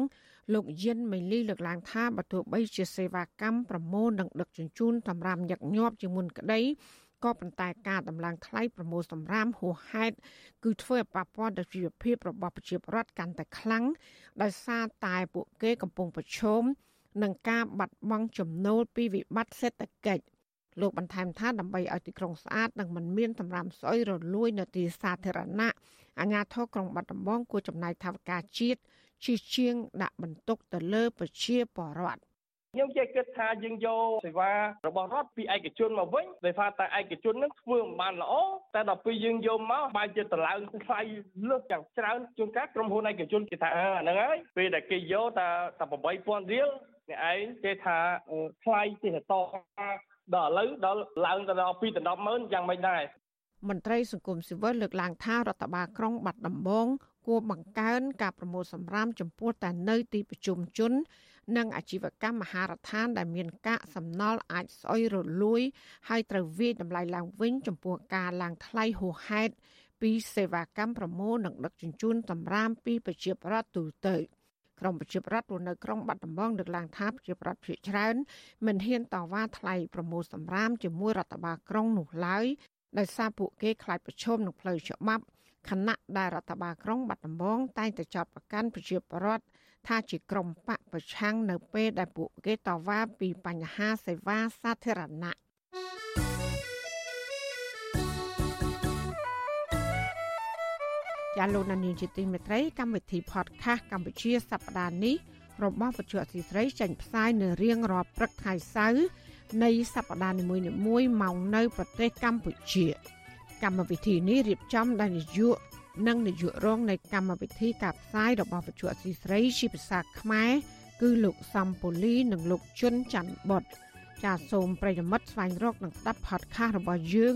លោកយិនមីលីលើកឡើងថាបើទោះបីជាសេវាកម្មប្រមូលនិងដឹកជញ្ជូនសម្រាប់ញឹកញាប់ជាងមុនក្តីក៏ប៉ុន្តែការដំឡើងថ្លៃប្រមូលសម្រាមហួសហេតុគឺធ្វើឲ្យប៉ះពាល់ដល់ជីវភាពរបស់ប្រជាពលរដ្ឋកាន់តែខ្លាំងដោយសារតែពួកគេកំពុងប្រឈមនឹងការបាត់បង់ចំណូលពីវិបត្តិសេដ្ឋកិច្ច លោកបន្ថែមថាដើម្បីឲ្យទីក្រុងស្អាតនិងមិនមានសម្រាមស្អុយរលួយនៅទីសាធារណៈអាជ្ញាធរក្រុងបាត់ដំបងគួរចំណាយថវិកាជាតិជាជាងដាក់បន្ទុកទៅលើប្រជាពលរដ្ឋខ្ញុំចេះគិតថាយើងយកសេវារបស់រដ្ឋពីឯកជនមកវិញដោយសារតែឯកជននឹងធ្វើមិនបានល្អតែដល់ពេលយើងយកមកបែរជាតម្លើងថ្លៃលើសយ៉ាងច្រើនជួនកាលក្រុមហ៊ុនឯកជនគេថាហ្នឹងហើយពេលដែលគេយកតែតែ8000រៀលអ្នកឯងគេថាថ្លៃទេត ដល់ឥឡូវដល់ឡើងទៅដល់2ដល់100,000យ៉ាងមិនដែរមន្ត្រីសង្គមស៊ីវិលលើកឡើងថារដ្ឋបាលក្រុងបាត់ដំបងគួរបង្កើនការប្រមូលសម្រាមចំពោះតែនៅទីប្រជុំជន និងអាជីវកម្មមហារដ្ឋានដែលមានកាកសំណល់អាចស្អុយរលួយ ហើយត្រូវវាយតម្លៃឡើងវិញចំពោះការឡើងថ្លៃហួសហេតុពីសេវាកម្មប្រមូលនិងដឹកជញ្ជូនសម្រាមពីប្រជាប្រដ្ឋទូទៅ ក្រមប្រជាប្រដ្ឋរស់នៅក្រុងបាត់ដំបងលើកឡើងថាប្រជាប្រដ្ឋភាគច្រើនមិនហ៊ានតវ៉ាថ្លៃប្រមូលសម្រាមជាមួយរដ្ឋបាលក្រុងនោះឡើយដោយសារពួកគេខ្លាចប្រឈមនឹងផ្លូវច្បាប់ខណៈដែលរដ្ឋបាលក្រុងបាត់ដំបងតែងតែចោទប្រកាន់ប្រជាពលរដ្ឋថាជាក្រុមបកប្រឆាំងនៅពេលដែលពួកគេតវ៉ាពីបញ្ហាសេវាសាធារណៈ ជាលោកនានីជាទីមេត្រីកម្មវិធី podcast កម្ពុជាសប្តាហ៍នេះរបស់វិទ្យុអសីស្រីចេញផ្សាយនៅរៀងរាល់ព្រឹកថ្ងៃសៅរ៍នៃសប្តាហ៍នីមួយៗមកនៅប្រទេសកម្ពុជា កម្មវិធីនេះរៀបចំដោយនាយកនិងនាយករងនៃកម្មវិធីការផ្សាយរបស់វិទ្យុអសីស្រីជាភាសាខ្មែរគឺលោកសំពូលីនិងលោកជុនច័ន្ទបុតចាសសូមប្រិយមិត្តស្វែងរកនិងស្ដាប់ podcast របស់យើង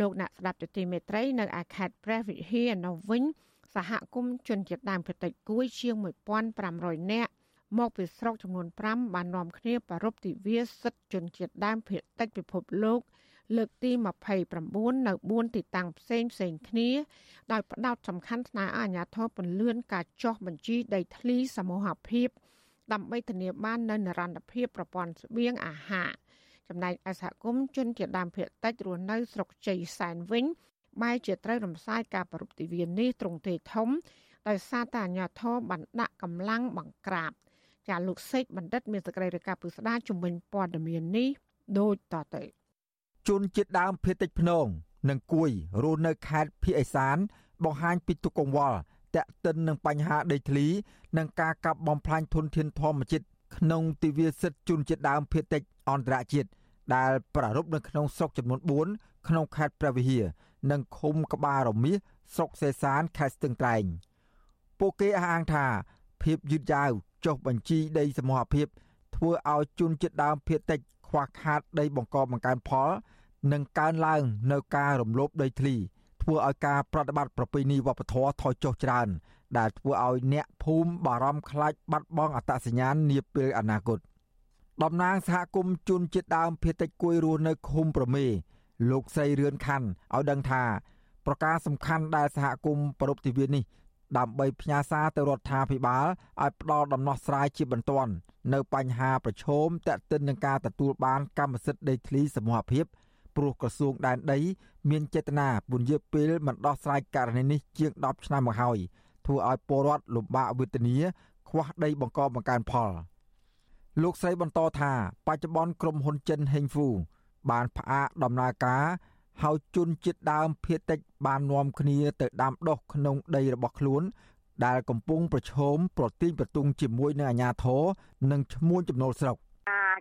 លោកអ្នកស្ដាប់ទទីមេត្រីនៅឯខេត្តព្រះវិហារនៅវិញសហគមន៍ជនជាតិដើមភាគតិចគួយជាង1500នាក់មកពីស្រុកចំនួន5បាននាំគ្នាប្រារព្ធទិវាសិទ្ធិជនជាតិដើមភាគតិចពិភពលោកលើកទី29នៅ4ទីតាំងផ្សេងផ្សេងគ្នាដោយផ្ដោតសំខាន់ស្នើឲ្យអាជ្ញាធរពន្យាការចោះបញ្ជីដីធ្លីសមូហភាពដើម្បីធានាបាននូវនិរន្តរភាពប្រព័ន្ធស្បៀងអាហារ ចំណែកឯសហគមន៍ជនជាដើមភាគតិចរស់នៅស្រុកជ័យសែនវិញបែរជាត្រូវរំសាយការប្រពៃទិវានេះត្រង់ទេធំដោយសារតែអាជ្ញាធរបានដាក់កម្លាំងបង្ក្រាបចាលោកសេកបណ្ឌិតមានសេចក្តីរាយការណ៍ពីស្ដារជំនាញព័ត៌មាននេះដូចតទៅជនជាតិដើមភាគតិចភ្នង និងគួយរស់នៅខេត្តភៀកអេសាន បង្ហាញពីទុកកង្វល់តាក់ទិននឹងបញ្ហាដីធ្លី និងការកាប់បំផ្លាញធនធានធម្មជាតិក្នុងទិវាសិទ្ធិជនជាតិដើមភាគតិចអន្តរជាតិ ដែលប្រារព្ធនៅក្នុងស្រុកចំនួន4ក្នុងខេត្តព្រះវិហារនិងឃុំក្បាលរមាសស្រុកសេសានខេត្តស្ទឹងត្រែងពួកគេអះអាងថាភាពយឺតយ៉ាវចុះបញ្ជីដីសមូហភាព ធ្វើឲ្យជនជាតិដើមភាគតិចខ្វះខាតដីបង្កបង្កើនផល និងកើនឡើងនៅការរំលោភដីធ្លីធ្វើឲ្យការប្រតិបត្តិប្រពៃណីវប្បធម៌ថយចុះច្រើន ដែលធ្វើឲ្យអ្នកភូមិបារម្ភខ្លាចបាត់បង់អត្តសញ្ញាណនាពេលអនាគត តំណាងសហគមន៍ជនជាតិដើមភាគតិចគួយរស់នៅឃុំប្រមេ លោកស្រីរឿនខាន់ឲ្យដឹងថា ប្រការសំខាន់ដែលសហគមន៍ប្រពៃទិវានេះដើម្បីផ្ញើសារទៅរដ្ឋាភិបាលឲ្យផ្ដល់ដំណោះស្រាយជាបន្ទាន់នៅបញ្ហាប្រឈមទាក់ទិននឹងការទទួលបានកម្មសិទ្ធិដីធ្លីសមូហភាពព្រោះក្រសួងដែនដី មានចេតនាពន្យាពេលមិនដោះស្រាយករណីនេះជាង10ឆ្នាំមកហើយធ្វើឲ្យពលរដ្ឋលំបាកវេទនាខ្វះដីបង្កបង្កើនផល លោកស្រីបន្តថាបច្ចុប្បន្នក្រុមហ៊ុនចិនហេងហ្វូបានផ្អាកដំណើរការហើយជនជាតិដើមភៀតតិចបាននាំគ្នាទៅដាំដុះក្នុងដីរបស់ខ្លួន ដែលកំពុងប្រឈមប្រទីងប្រទង់ជាមួយនឹងអាជ្ញាធរនិងឈ្មួញចំណូលស្រុក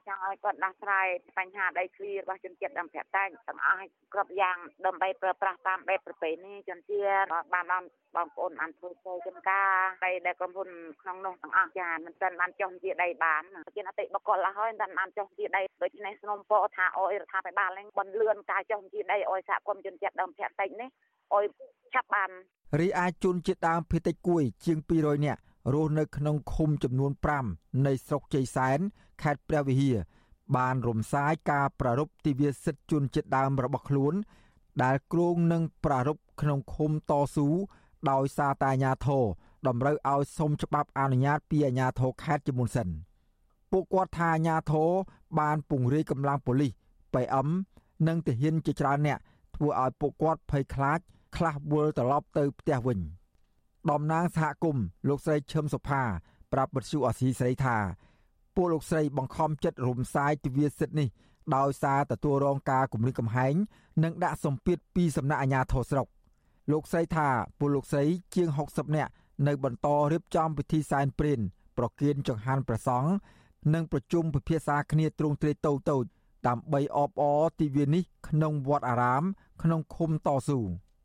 ចង់ឲ្យគាត់ដោះស្រាយបញ្ហាដីធ្លីរបស់ជនជាតិដើមភាគតិចទាំងអស់ឲ្យគ្រប់យ៉ាងដើម្បីប្រើប្រាស់តាមបែបប្រពៃណីជនជាតិបានបានបងប្អូនបានធ្វើធ្វើចំការដីដែលក្រុមហ៊ុនក្នុងនោះទាំងអស់ចាមិនទាន់បានចុះជាដីបានជាអតិបកលអស់ហើយមិនទាន់បានចុះជាដីដូច្នេះស្នំពរថាអយរដ្ឋាភិបាលនឹងបន្លឿនការចុះជាដីអយសហគមន៍ជនជាតិដើមភាគតិចនេះអយឆាប់បានរីឯជនជាតិដើមភាគតិចគួយជាង200នាក់រស់នៅក្នុងឃុំចំនួន5នៃស្រុកជ័យសែន ខេត្តព្រះវិហារបានរំសាយការប្រារព្ធទិវាសិទ្ធិជនជាតិដើមរបស់ខ្លួន ដែលគ្រងនឹងប្រារព្ធក្នុងឃុំតស៊ូដោយសារតែអាញាធរតម្រូវឲ្យសុំច្បាប់អនុញ្ញាតពីអាញាធរខេត្តជាមុនសិនពួកគាត់ថាអាញាធរបានពង្រាយកម្លាំងប៉ូលីស PM និងទាហានជាច្រើនអ្នកធ្វើឲ្យពួកគាត់ភ័យខ្លាច ខ្លះវិលត្រឡប់ទៅផ្ទះវិញតំណាងសហគមន៍លោកស្រីឈឹមសុផាប្រាប់បទសុអសីស្រីថា ពួកលោកស្រីបង្ខំចិត្តរំសាយទិវាសិទ្ធិនេះដោយសារទទួលរងការគំរាមកំហែងនិងដាក់សម្ពាធពីសំណាក់អាជ្ញាធរស្រុកលោកស្រីថាពលលោកស្រីជាង60នាក់នៅបន្តរៀបចំពិធីសែនព្រេនប្រគៀនចង្ហាន់ព្រះសង្ឃនិងប្រជុំពិភាក្សាគ្នាទ្រង់ទ្រាយតូចៗដើម្បីអបអរទិវានេះក្នុងវត្តអារាម ក្នុងឃុំតស៊ូ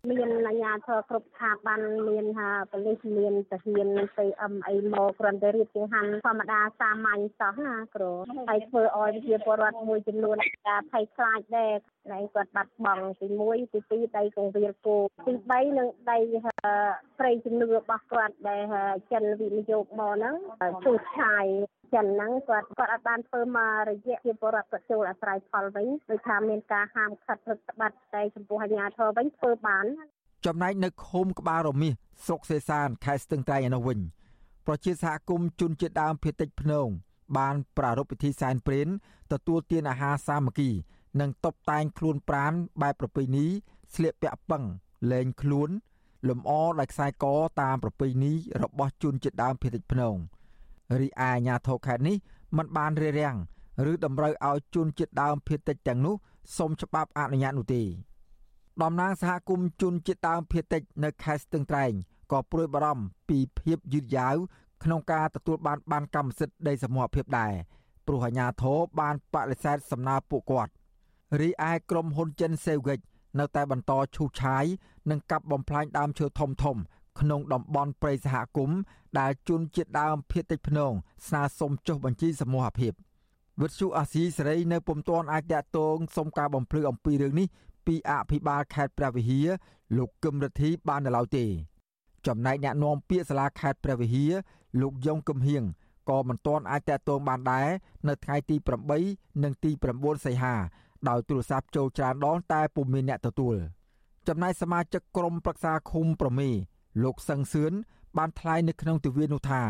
មានអាជ្ញាធរគ្រប់ស្ថាប័នមានថាប៉ូលីសមានទាហានមាន PM អីមកគ្រាន់តែរៀបចង្ហាន់ធម្មតាសាមញ្ញសោះណាគ្រូហើយធ្វើឲ្យប្រជាពលរដ្ឋមួយចំនួនការភ័យខ្លាចដែរតែគាត់បាត់បង់ទី1ទី2ដីកងវាលគោទី3នឹងដីព្រៃជំនឿរបស់គាត់ដែលចិនវិនិយោគមកហ្នឹងឈូសឆាយ ចិនហ្នឹងគាត់គាត់អត់បានធ្វើមករយៈជាបរដ្ឋគាត់ចូលអាស្រ័យផលវិញដូចថាមានការហាមឃាត់ព្រឹកស្បាត់តែចំពោះអាជ្ញាធរវិញធ្វើបានចំណែកនៅឃុំក្បាលរមាសស្រុកសេសានខេត្តស្ទឹងត្រែងឯនោះវិញប្រជាសហគមន៍ជនជាតិដើមភាគតិចភ្នងបានប្រារព្ធពិធីសែនព្រេនទទួលទានអាហារសាមគ្គី និងតុបតែងខ្លួនប្រានបែបប្រពៃណីស្លៀកពាក់ពឹងលែងខ្លួនលំអដោយខ្សែកតាមប្រពៃណីរបស់ជនជាតិដើមភាគតិចភ្នង រីឯអាញាធរខេត្តនេះមិនបានរារាំងឬតម្រូវឲ្យជនជាតិដើមភាគតិចទាំងនោះសុំច្បាប់អនុញ្ញាតនោះទេតំណាងសហគមន៍ជនជាតិដើមភាគតិចនៅខេត្តស្ទឹងត្រែងក៏ព្រួយបារម្ភពីភាពយឺតយ៉ាវក្នុងការទទួលបានបានកម្មសិទ្ធិដីសមរភាពដែរព្រោះអាជ្ញាធរបានបដិសេធសំណើពួកគាត់រីឯក្រុមហ៊ុនចិនសេវហ្គិចនៅតែបន្តឈូសឆាយនិងកាប់បំផ្លាញដើមឈើធំធំ ក្នុងតំបន់ព្រៃសហគមន៍ដែលជនជាតិដើមភៀតតិចភ្នងស្នើសុំចុះបញ្ជីសមូហភាពវិទ្យុអាស៊ីសេរីនៅពុំទាន់អាចតាក់ទងសុំការបំភ្លឺអំពីរឿងនេះពីអភិបាលខេត្តព្រះវិហារលោកកឹមរិទ្ធីបាននៅឡើយទេ ចំណែកអ្នកនាំពាក្យសាលាខេត្តព្រះវិហារលោកយ៉ុងកឹមហៀងក៏មិនទាន់អាចតាក់ទងបានដែរនៅថ្ងៃទី8និងទី9សីហាដោយទូរស័ព្ទចូលច្រើនដងតែពុំមានអ្នកទទួលចំណែកសមាជិកក្រុមប្រឹក្សាឃុំប្រមេ លោកសឹងសឿនបានថ្លែងនៅក្នុងទិវានោះថា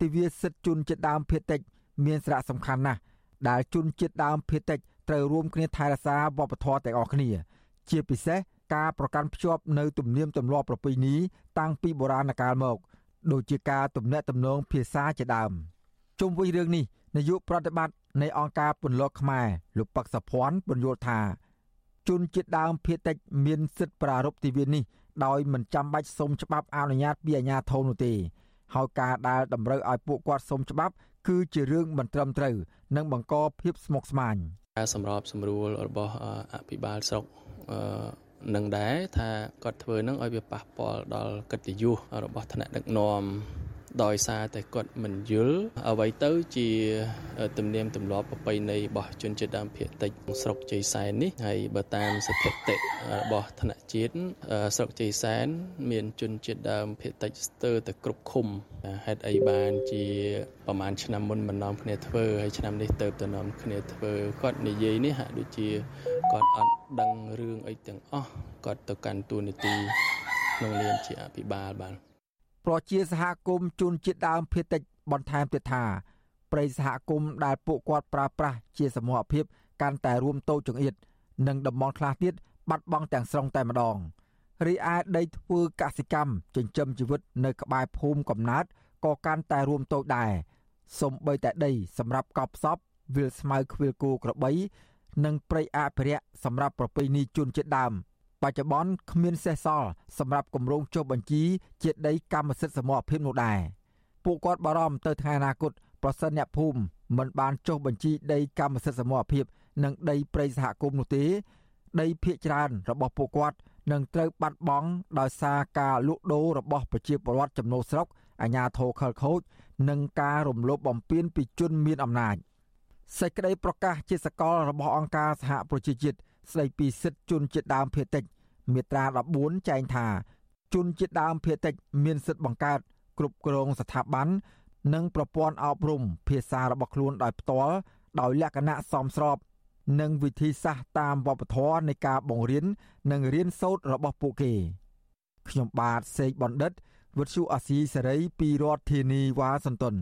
ទិវាសិទ្ធិជនជាតិដើមភាគតិច មានសារៈសំខាន់ណាស់ដែលជនជាតិដើមភាគតិចត្រូវរួមគ្នាថែរក្សាវប្បធម៌ទាំងអស់គ្នា ជាពិសេសការប្រកាន់ភ្ជាប់នៅទំនៀមទម្លាប់ប្រពៃណីតាំងពីបុរាណកាលមកដូចជាការទំនាក់ទំនងភាសាជាដើមជុំវិញរឿងនេះនាយកប្រតិបត្តិនៃអង្គការពន្លកខ្មែរលោកប៉ាក់សភ័ណ្ឌបញ្យល់ថាជនជាតិដើមភាគតិចមានសិទ្ធិប្រារព្ធទិវានេះ ដោយមិនចាំបាច់សុំច្បាប់អនុញ្ញាតពីអាជ្ញាធរនោះទេហើយការដែលតម្រូវឲ្យពួកគាត់សុំច្បាប់ គឺជារឿងមិនត្រឹមត្រូវ និងបង្កភាពស្មុគស្មាញការសម្របសម្រួលរបស់អភិបាលស្រុកនឹងដែរថាគាត់ធ្វើនឹងឲ្យវាប៉ះពាល់ដល់កិត្តិយសរបស់ថ្នាក់ដឹកនាំ ដោយសារតែគាត់មិនយល់អ្វីទៅជាទំនៀមទម្លាប់ប្រពៃណីរបស់ជនជាតិដើមភាគតិចស្រុកជ័យសែននេះហើយបើតាមស្ថិតិរបស់ថ្នាក់ជាតិស្រុកជ័យសែនមានជនជាតិដើមភាគតិចស្ទើរតែគ្រប់ឃុំហេតុអីបានជាប្រហែលឆ្នាំមុនមិននាំគ្នាធ្វើហើយឆ្នាំនេះទៅទៅនាំគ្នាធ្វើគាត់និយាយនេះហាក់ដូចជាគាត់អត់ដឹងរឿងអីទាំងអស់គាត់ទៅកាន់តួនាទីក្នុងនាមជាអភិបាលបាទ ប្រជាសហគមន៍ជនជាតិដើមភាគតិចបន្ថែមទៀតថាប្រិយសហគមន៍ដែលពួកគាត់ប្រើប្រាស់ជាសមូហភាពកាន់តែរួមតូចចង្អៀតនិងតំបន់ខ្លះទៀតបាត់បង់ទាំងស្រុងតែម្ដងរីឯដីធ្វើកសិកម្មចិញ្ចឹមជីវិតនៅក្បែរភូមិកំណើតក៏កាន់តែរួមតូចដែរសំបីតែដីសម្រាប់កប់ផ្សពវាលស្មៅខ្វៀលគោក្របី និងព្រៃអភិរក្សសម្រាប់ប្រពៃណីជនជាតិដើម បច្ចុប្បន្នគ្មានសេសសល់សម្រាប់គម្រោងចុះបញ្ជីជាដីកម្មសិទ្ធិសមរភាពនោះដែរពួកគាត់បារម្ភទៅថ្ងៃអនាគតប្រសិនអ្នកភូមិមិនបានចុះបញ្ជីដីកម្មសិទ្ធិសមរភាព និងដីព្រៃសហគមន៍នោះទេ ដីភៀកច្រើនរបស់ពួកគាត់នឹងត្រូវបាត់បង់ដោយសារការលក់ដូររបស់ប្រជាពលរដ្ឋចំណូលស្រុកអាជ្ញាធរខលខូច និងការរំលោភបំពានពីជនមានអំណាចសេចក្តីប្រកាសជាសកលរបស់អង្គការសហប្រជាជាតិ ស្តីពីសិទ្ធិជនជាតិដើមភាគតិចមាត្រា14ចែងថា ជនជាតិដើមភាគតិចមានសិទ្ធិបង្កើតគ្រប់គ្រងស្ថាប័ននិងប្រព័ន្ធអប់រំភាសារបស់ខ្លួនដោយផ្ទាល់ដោយលក្ខណៈសមស្របនិងវិធីសាស្ត្រតាមវប្បធម៌នៃការបង្រៀននិងរៀនសូត្ររបស់ពួកគេ ខ្ញុំបាទសេកបណ្ឌិតវុទ្ធុអាស៊ីសេរីពីរដ្ឋធានីវ៉ាស៊ីនតោន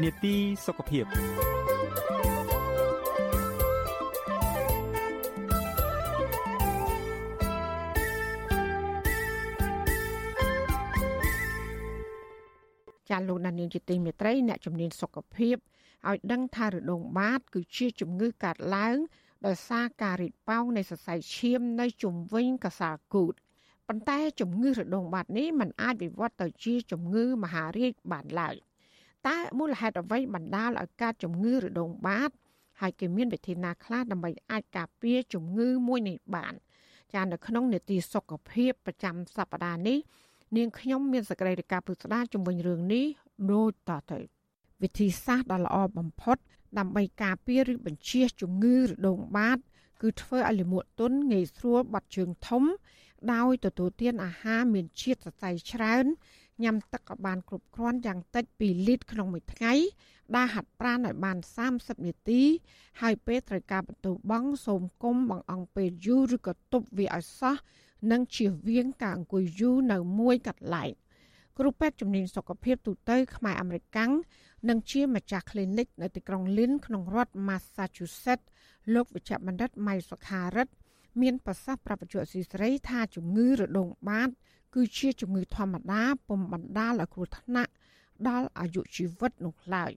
នេតិសុខភាពចាលោកដានៀងជាទីមេត្រីអ្នកជំនាញសុខភាពឲ្យដឹងថារដូងបាត គឺជាជំងឺកាត់ឡើងដោយសារការរីកប៉ោងនៃសរសៃឈាមនៅជុំវិញកសាលគូតប៉ុន្តែជំងឺរដូងបាតនេះมันអាចវិវត្តទៅជាជំងឺមហារីកបានឡើយ តើមូលហេតុអ្វីបណ្ដាលឲ្យកើតជំងឺរដូងបាត ហើយគេមានវិធីណាខ្លះដើម្បីអាចការពារជំងឺមួយនេះបានចានៅក្នុងនេតិសុខភាពប្រចាំសប្តាហ៍នេះនាងខ្ញុំមានសេចក្តីរាយការណ៍ពុស្ដាជំវិញរឿងនេះដូចតទៅវិធីសាស្ត្រដ៏ល្អបំផុត ដើម្បីការពារឬបញ្ជៀសជំងឺរដូងបាត គឺធ្វើឲ្យលាមកទុនងាយស្រួលបាត់ជើងធំ ដោយទទួលទានអាហារមានជាតិសរសៃច្រើន ញ៉ាំទឹកឲ្យបានគ្រប់គ្រាន់យ៉ាងតិច2លីត្រក្នុងមួយថ្ងៃដែលហាត់ប្រាណឲ្យបាន30នាទី ហើយពេលត្រូវការបន្ទោបង់សូមគុំបងអង្គពេលយូរឬក៏ទប់វាឲ្យសោះនិងជៀសវាងការអង្គុយយូរនៅមួយកន្លែងគ្រូពេទ្យជំនាញសុខភាពទូទៅខ្មែរអាមេរិកាំងនិងជាម្ចាស់ clinic នៅទីក្រុង Lynn ក្នុងរដ្ឋ Massachusetts លោកវិជ្ជបណ្ឌិតម៉ៃសុខារិទ្ធមានប្រសាសន៍ប្រាប់បញ្ជាក់ស៊ីស្រីថាជំងឺរដូងបាត គឺជាជំងឺធម្មតាពុំបណ្ដាលឲ្យគ្រោះថ្នាក់ដល់អាយុជីវិតនោះឡើយ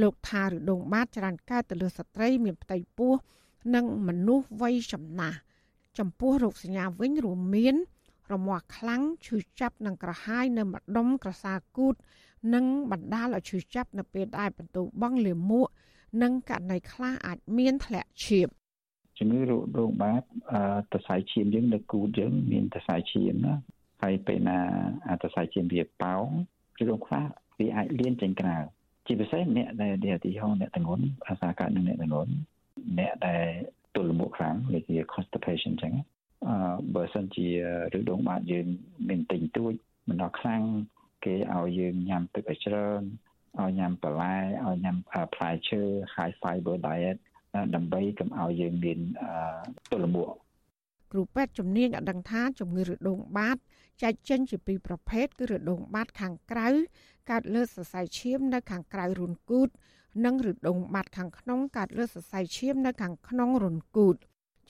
លោកថារដូងបាតច្រើនកើតទៅលើស្ត្រីមានផ្ទៃពោះនិងមនុស្សវ័យចំណាស់ចំពោះរោគសញ្ញាវិញរួមមានរមាស់ខ្លាំងឈឺចាប់និងក្រហាយនៅម្ដុំក្រសាគូត និងបណ្ដាលឲ្យឈឺចាប់នៅពេលដែលបន្ទោបង់លាមកនិងករណីខ្លះអាចមានធ្លាក់ឈាមជំងឺរោគរោងបាតតសៃឈាមយើងនៅគូតយើងមានតសៃឈាមណា ហើយពេលណាអាតសៃឈាមវាប៉ោងឬរោគខ្លះវាអាចលៀនចេញក្រៅជាពិសេសអ្នកដែលឧទាហរណ៍អ្នកទាំងងន់ភាសាកើតនឹងអ្នកទាំងងន់អ្នកដែលទល់មុខខ្លាំងដូចជា constipation ចឹងអឺបើសិនជាឬដងបាតយើងមានទិញទួចមិនដល់ខ្លាំងគេឲ្យយើងញ៉ាំទឹកឲ្យច្រើនឲ្យញ៉ាំបន្លែឲ្យញ៉ាំផ្លែឈើ high fiber diet ដើម្បីកុំឲ្យយើងមានទល់មុខគ្រូពេទ្យជំនាញឲ្យដឹងថាជំងឺរដូងបាត ចែកចេញជាពីរប្រភេទគឺរដូងបាតខាងក្រៅកើតលើសរសៃឈាមនៅខាងក្រៅរូនគូត និងរដូងបាត់ខាងក្នុងកើតលើសរសៃឈាមនៅខាងក្នុងរន្ធគូត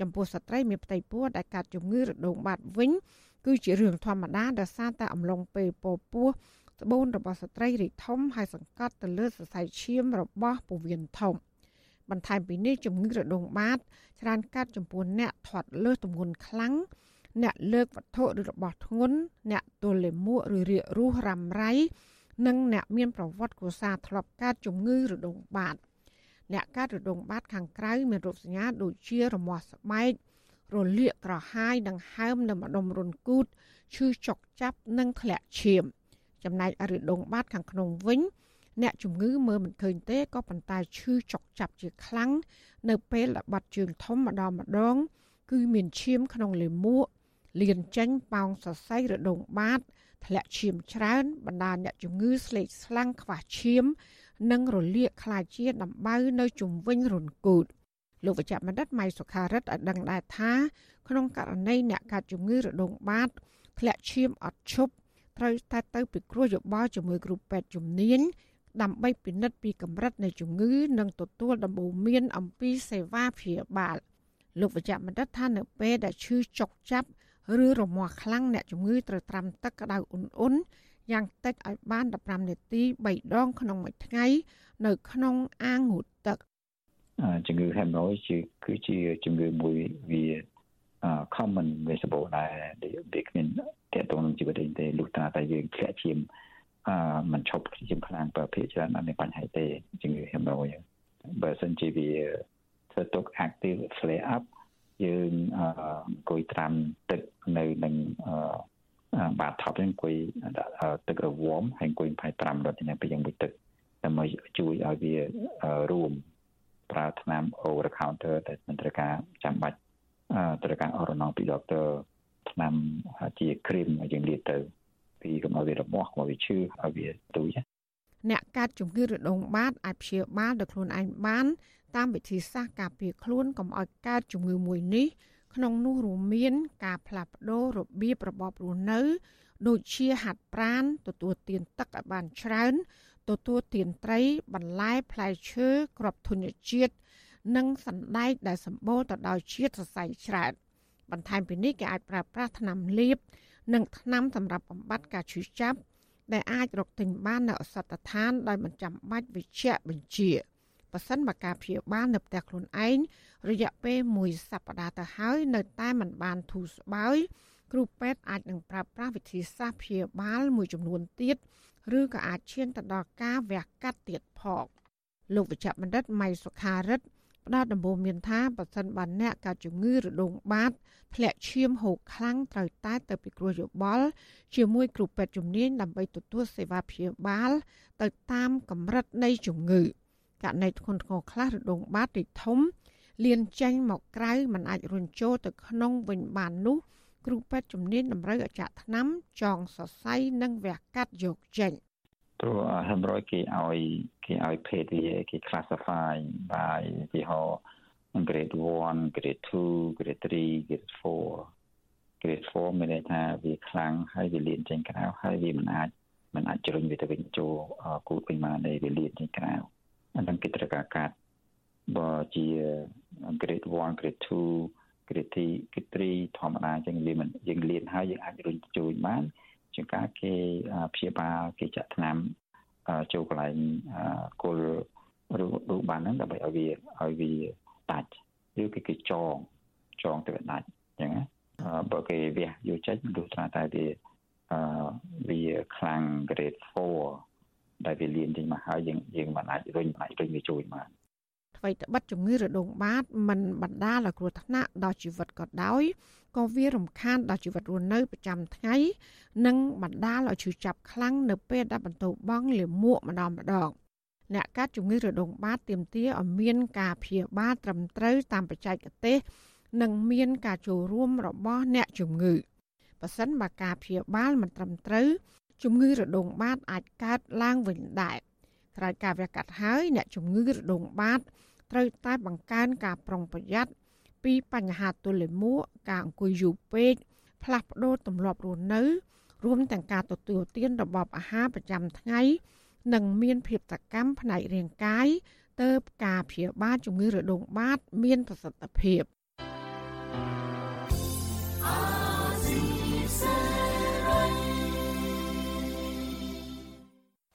ចំពោះស្ត្រីមានផ្ទៃពោះដែលកើតជំងឺរដូងបាត់វិញ គឺជារឿងធម្មតាដែលសារតែអំឡុងពេលពោះពោះត្បូនរបស់ស្ត្រីរីកធំហើយសង្កត់ទៅលើសរសៃឈាមរបស់ពោះវៀនធំបន្ថែមពីនេះជំងឺរដូងបាតច្រើនកើតចំពោះអ្នកធាត់លើសទម្ងន់ខ្លាំង អ្នកលើកវត្ថុឬរបស់ធ្ងន់អ្នកទល់លាមកឬរាករូសរ៉ាំរ៉ៃនិងអ្នកមានប្រវត្តិគ្រួសារធ្លាប់កើតជំងឺរដូងបាតអ្នកកើតរដូងបាតខាងក្រៅមានរោគសញ្ញាដូចជារមាស់ស្បែករលាកក្រហាយនិងហើមនៅម្ដុំរុនគូតឈឺចុកចាប់និងធ្លាក់ឈាម ចំណែករដូងបាតខាងក្នុងវិញអ្នកជំងឺមើលមិនឃើញទេក៏ប៉ុន្តែឈឺចុកចាប់ជាខ្លាំងនៅពេលបាត់ជើងធំម្ដងម្ដង គឺមានឈាមក្នុងលាមក លៀនចេញប៉ោងសរសៃរដូងបាត ធ្លាក់ឈាមច្រើនបណ្ដាលអ្នកជំងឺស្លេកស្លាំងខ្វះឈាម និងរលាកខ្លាចជាដំបៅនៅជុំវិញរុនគូតលោកវិជ្ជបណ្ឌិតម៉ៃសុខារិតឲ្យដឹងដែរថា ក្នុងករណីអ្នកកើតជំងឺរដូងបាតធ្លាក់ឈាមអត់ឈប់ត្រូវតែទៅពិគ្រោះយោបល់ជាមួយគ្រូពេទ្យជំនាញដើម្បីពិនិត្យពីកម្រិតនៃជំងឺ និងទទួលដំបូន្មានអំពីសេវាព្យាបាលលោកវិជ្ជបណ្ឌិតថានៅពេលដែលឈឺចុកចាប់ ឬរមាស់ខ្លាំងអ្នកជំងឺត្រូវត្រាំទឹកក្តៅអ៊ុនអ៊ុនយ៉ាងតិចឲ្យបាន15នាទី3ដងក្នុងមួយថ្ងៃ នៅក្នុងអាងងូតទឹកជំងឺ hemorrhoid ជាគឺជាជំងឺមួយវា common visible ដែលវាគ្មានតកតងនឹងជីវិតទេទេលុះត្រាតែយើងធ្លាក់ឈាមអឺមិនឈប់ឈាមខ្លាំងប្រភេទច្រើនអត់មានបញ្ហាទេជំងឺ hemorrhoid បើសិនជាវាធ្វើទុក active flare up យើងអង្គុយត្រាំទឹកនៅនឹងបាតថប់អង្គុយដាក់ទឹករវមហើយអង្គុយ25នាទីពេលយ៉ាងមួយទឹកដើម្បីជួយឲ្យវារួមប្រើថ្នាំ over the counter ដែលមិនត្រូវការចាំបាច់ត្រូវការអរណងពីដុកទ័រថ្នាំជាគ្រីមយើងលាបទៅ ពីកុំឲ្យវារបោះកុំឲ្យវាឈឺឲ្យវាទុយអ្នកកាត់ជំងឺរដូងបាតអាចព្យាបាលដោយខ្លួនឯងបាន តាមវិធីសាស្ត្រការពារខ្លួនកុំឲ្យកើតជំងឺមួយនេះ ក្នុងនោះរួមមាន ការផ្លាស់ប្ដូររបៀបរបបរស់នៅ ដូចជាហាត់ប្រាណទទួលទានទឹកឲ្យបានច្រើនទទួលទានត្រី បន្លែផ្លែឈើគ្រាប់ធញ្ញជាតិនិងសណ្ដែកដែលសម្បូរទៅដោយជាតិសរសៃច្រើនបន្ថែមពីនេះគេអាចប្រើប្រាស់ថ្នាំលាប និងថ្នាំសម្រាប់បំបត្តិការឈឺចាប់ដែលអាចរកទិញបាននៅអសតដ្ឋានដោយមិនចាំបាច់វិជ្ជបញ្ជា ប៉ះសិនមកការព្យាបាលនៅផ្ទះខ្លួនឯងរយៈពេលមួយសប្តាហ៍ទៅហើយនៅតែមិនបានធូរស្បើយគ្រូពេទ្យអាចនឹងប្រើប្រាស់វិធីសាស្ត្រព្យាបាលមួយចំនួនទៀតឬក៏អាចឈានទៅដល់ការវះកាត់ទៀតផងលោកវិជ្ជបណ្ឌិតម៉ៃសុខារិទ្ធផ្ដល់ដំបូន្មានថាបើសិនបានអ្នកកើតជំងឺរដូងបាតធ្លាក់ឈាមហូរខ្លាំងត្រូវតែទៅពិគ្រោះយោបល់ជាមួយគ្រូពេទ្យជំនាញដើម្បីទទួលសេវាព្យាបាល ទៅតាមកម្រិតនៃជំងឺ ករណីធ្ងន់ធ្ងរខ្លះរដូងបាតរីកធំលៀនចេញមកក្រៅมันអាចរុញចូលទៅក្នុងវិញបាននោះគ្រូពេទ្យជំនាញតម្រូវឲ្យចាក់ថ្នាំចងសរសៃនិងវះកាត់យកចេញព្រោះ hemorrhoid គេឲ្យគេឲ្យភេទវាគេ classify by ទីហោ grade 1 grade 2 grade 3 grade 4 grade 4មានន័យថាវាខ្លាំងហើយវាលៀនចេញក្រៅហើយវាមិនអាចមិនអាចជ្រុញវាទៅវិញចូលគូតវិញបានទេវាលៀនចេញក្រៅ អានឹងគេត្រូវការកាត់បើជា grade 1 grade 2 grade 3 grade 3ធម្មតាចឹងលៀនមិនយើងលៀនហើយយើងអាចរុញជួយបានជាងការគេព្យាបាលគេចាក់ថ្នាំចូលកន្លែងគល់រូបបានហ្នឹងដើម្បីឲ្យវាឲ្យវាដាច់ឬគេគេចងចងទៅដាច់អញ្ចឹងណាបើគេវះយកចេញលុះត្រាតែវាអឺវាខ្លាំង grade 4 ដែលវាលៀនចេញមកហើយយើងយើងមិនអាចរុញអាចរុញវាជួយបានអ្វីត្បិតជំងឺរដូងបាតមិនបណ្ដាលឲ្យគ្រោះថ្នាក់ដល់ជីវិតក៏ដោយក៏វារំខានដល់ជីវិតរស់នៅប្រចាំថ្ងៃនិងបណ្ដាលឲ្យឈឺចាប់ខ្លាំងនៅពេលដែលបន្ទោបងលាមកម្ដងម្ដងអ្នកកាត់ជំងឺរដូងបាតទាមទារឲ្យមានការព្យាបាលត្រឹមត្រូវតាមបច្ចេកទេស និងមានការចូលរួមរបស់អ្នកជំងឺបើសិនបើការព្យាបាលមិនត្រឹមត្រូវ ជំងឺរដូងបាតអាចកើតឡើងវិញដែរក្រោយការវះកាត់ហើយអ្នកជំងឺរដូងបាតត្រូវតែបង្កើនការប្រុងប្រយ័ត្នពីបញ្ហាទល់លាមកការអង្គុយយូរពេកផ្លាស់ប្ដូរទម្លាប់រស់នៅ រួមទាំងការទទួលទានរបបអាហារប្រចាំថ្ងៃ និងមានភាពសកម្មផ្នែករាងកាយទៅការព្យាបាលជំងឺរដូងបាត មានប្រសិទ្ធភាព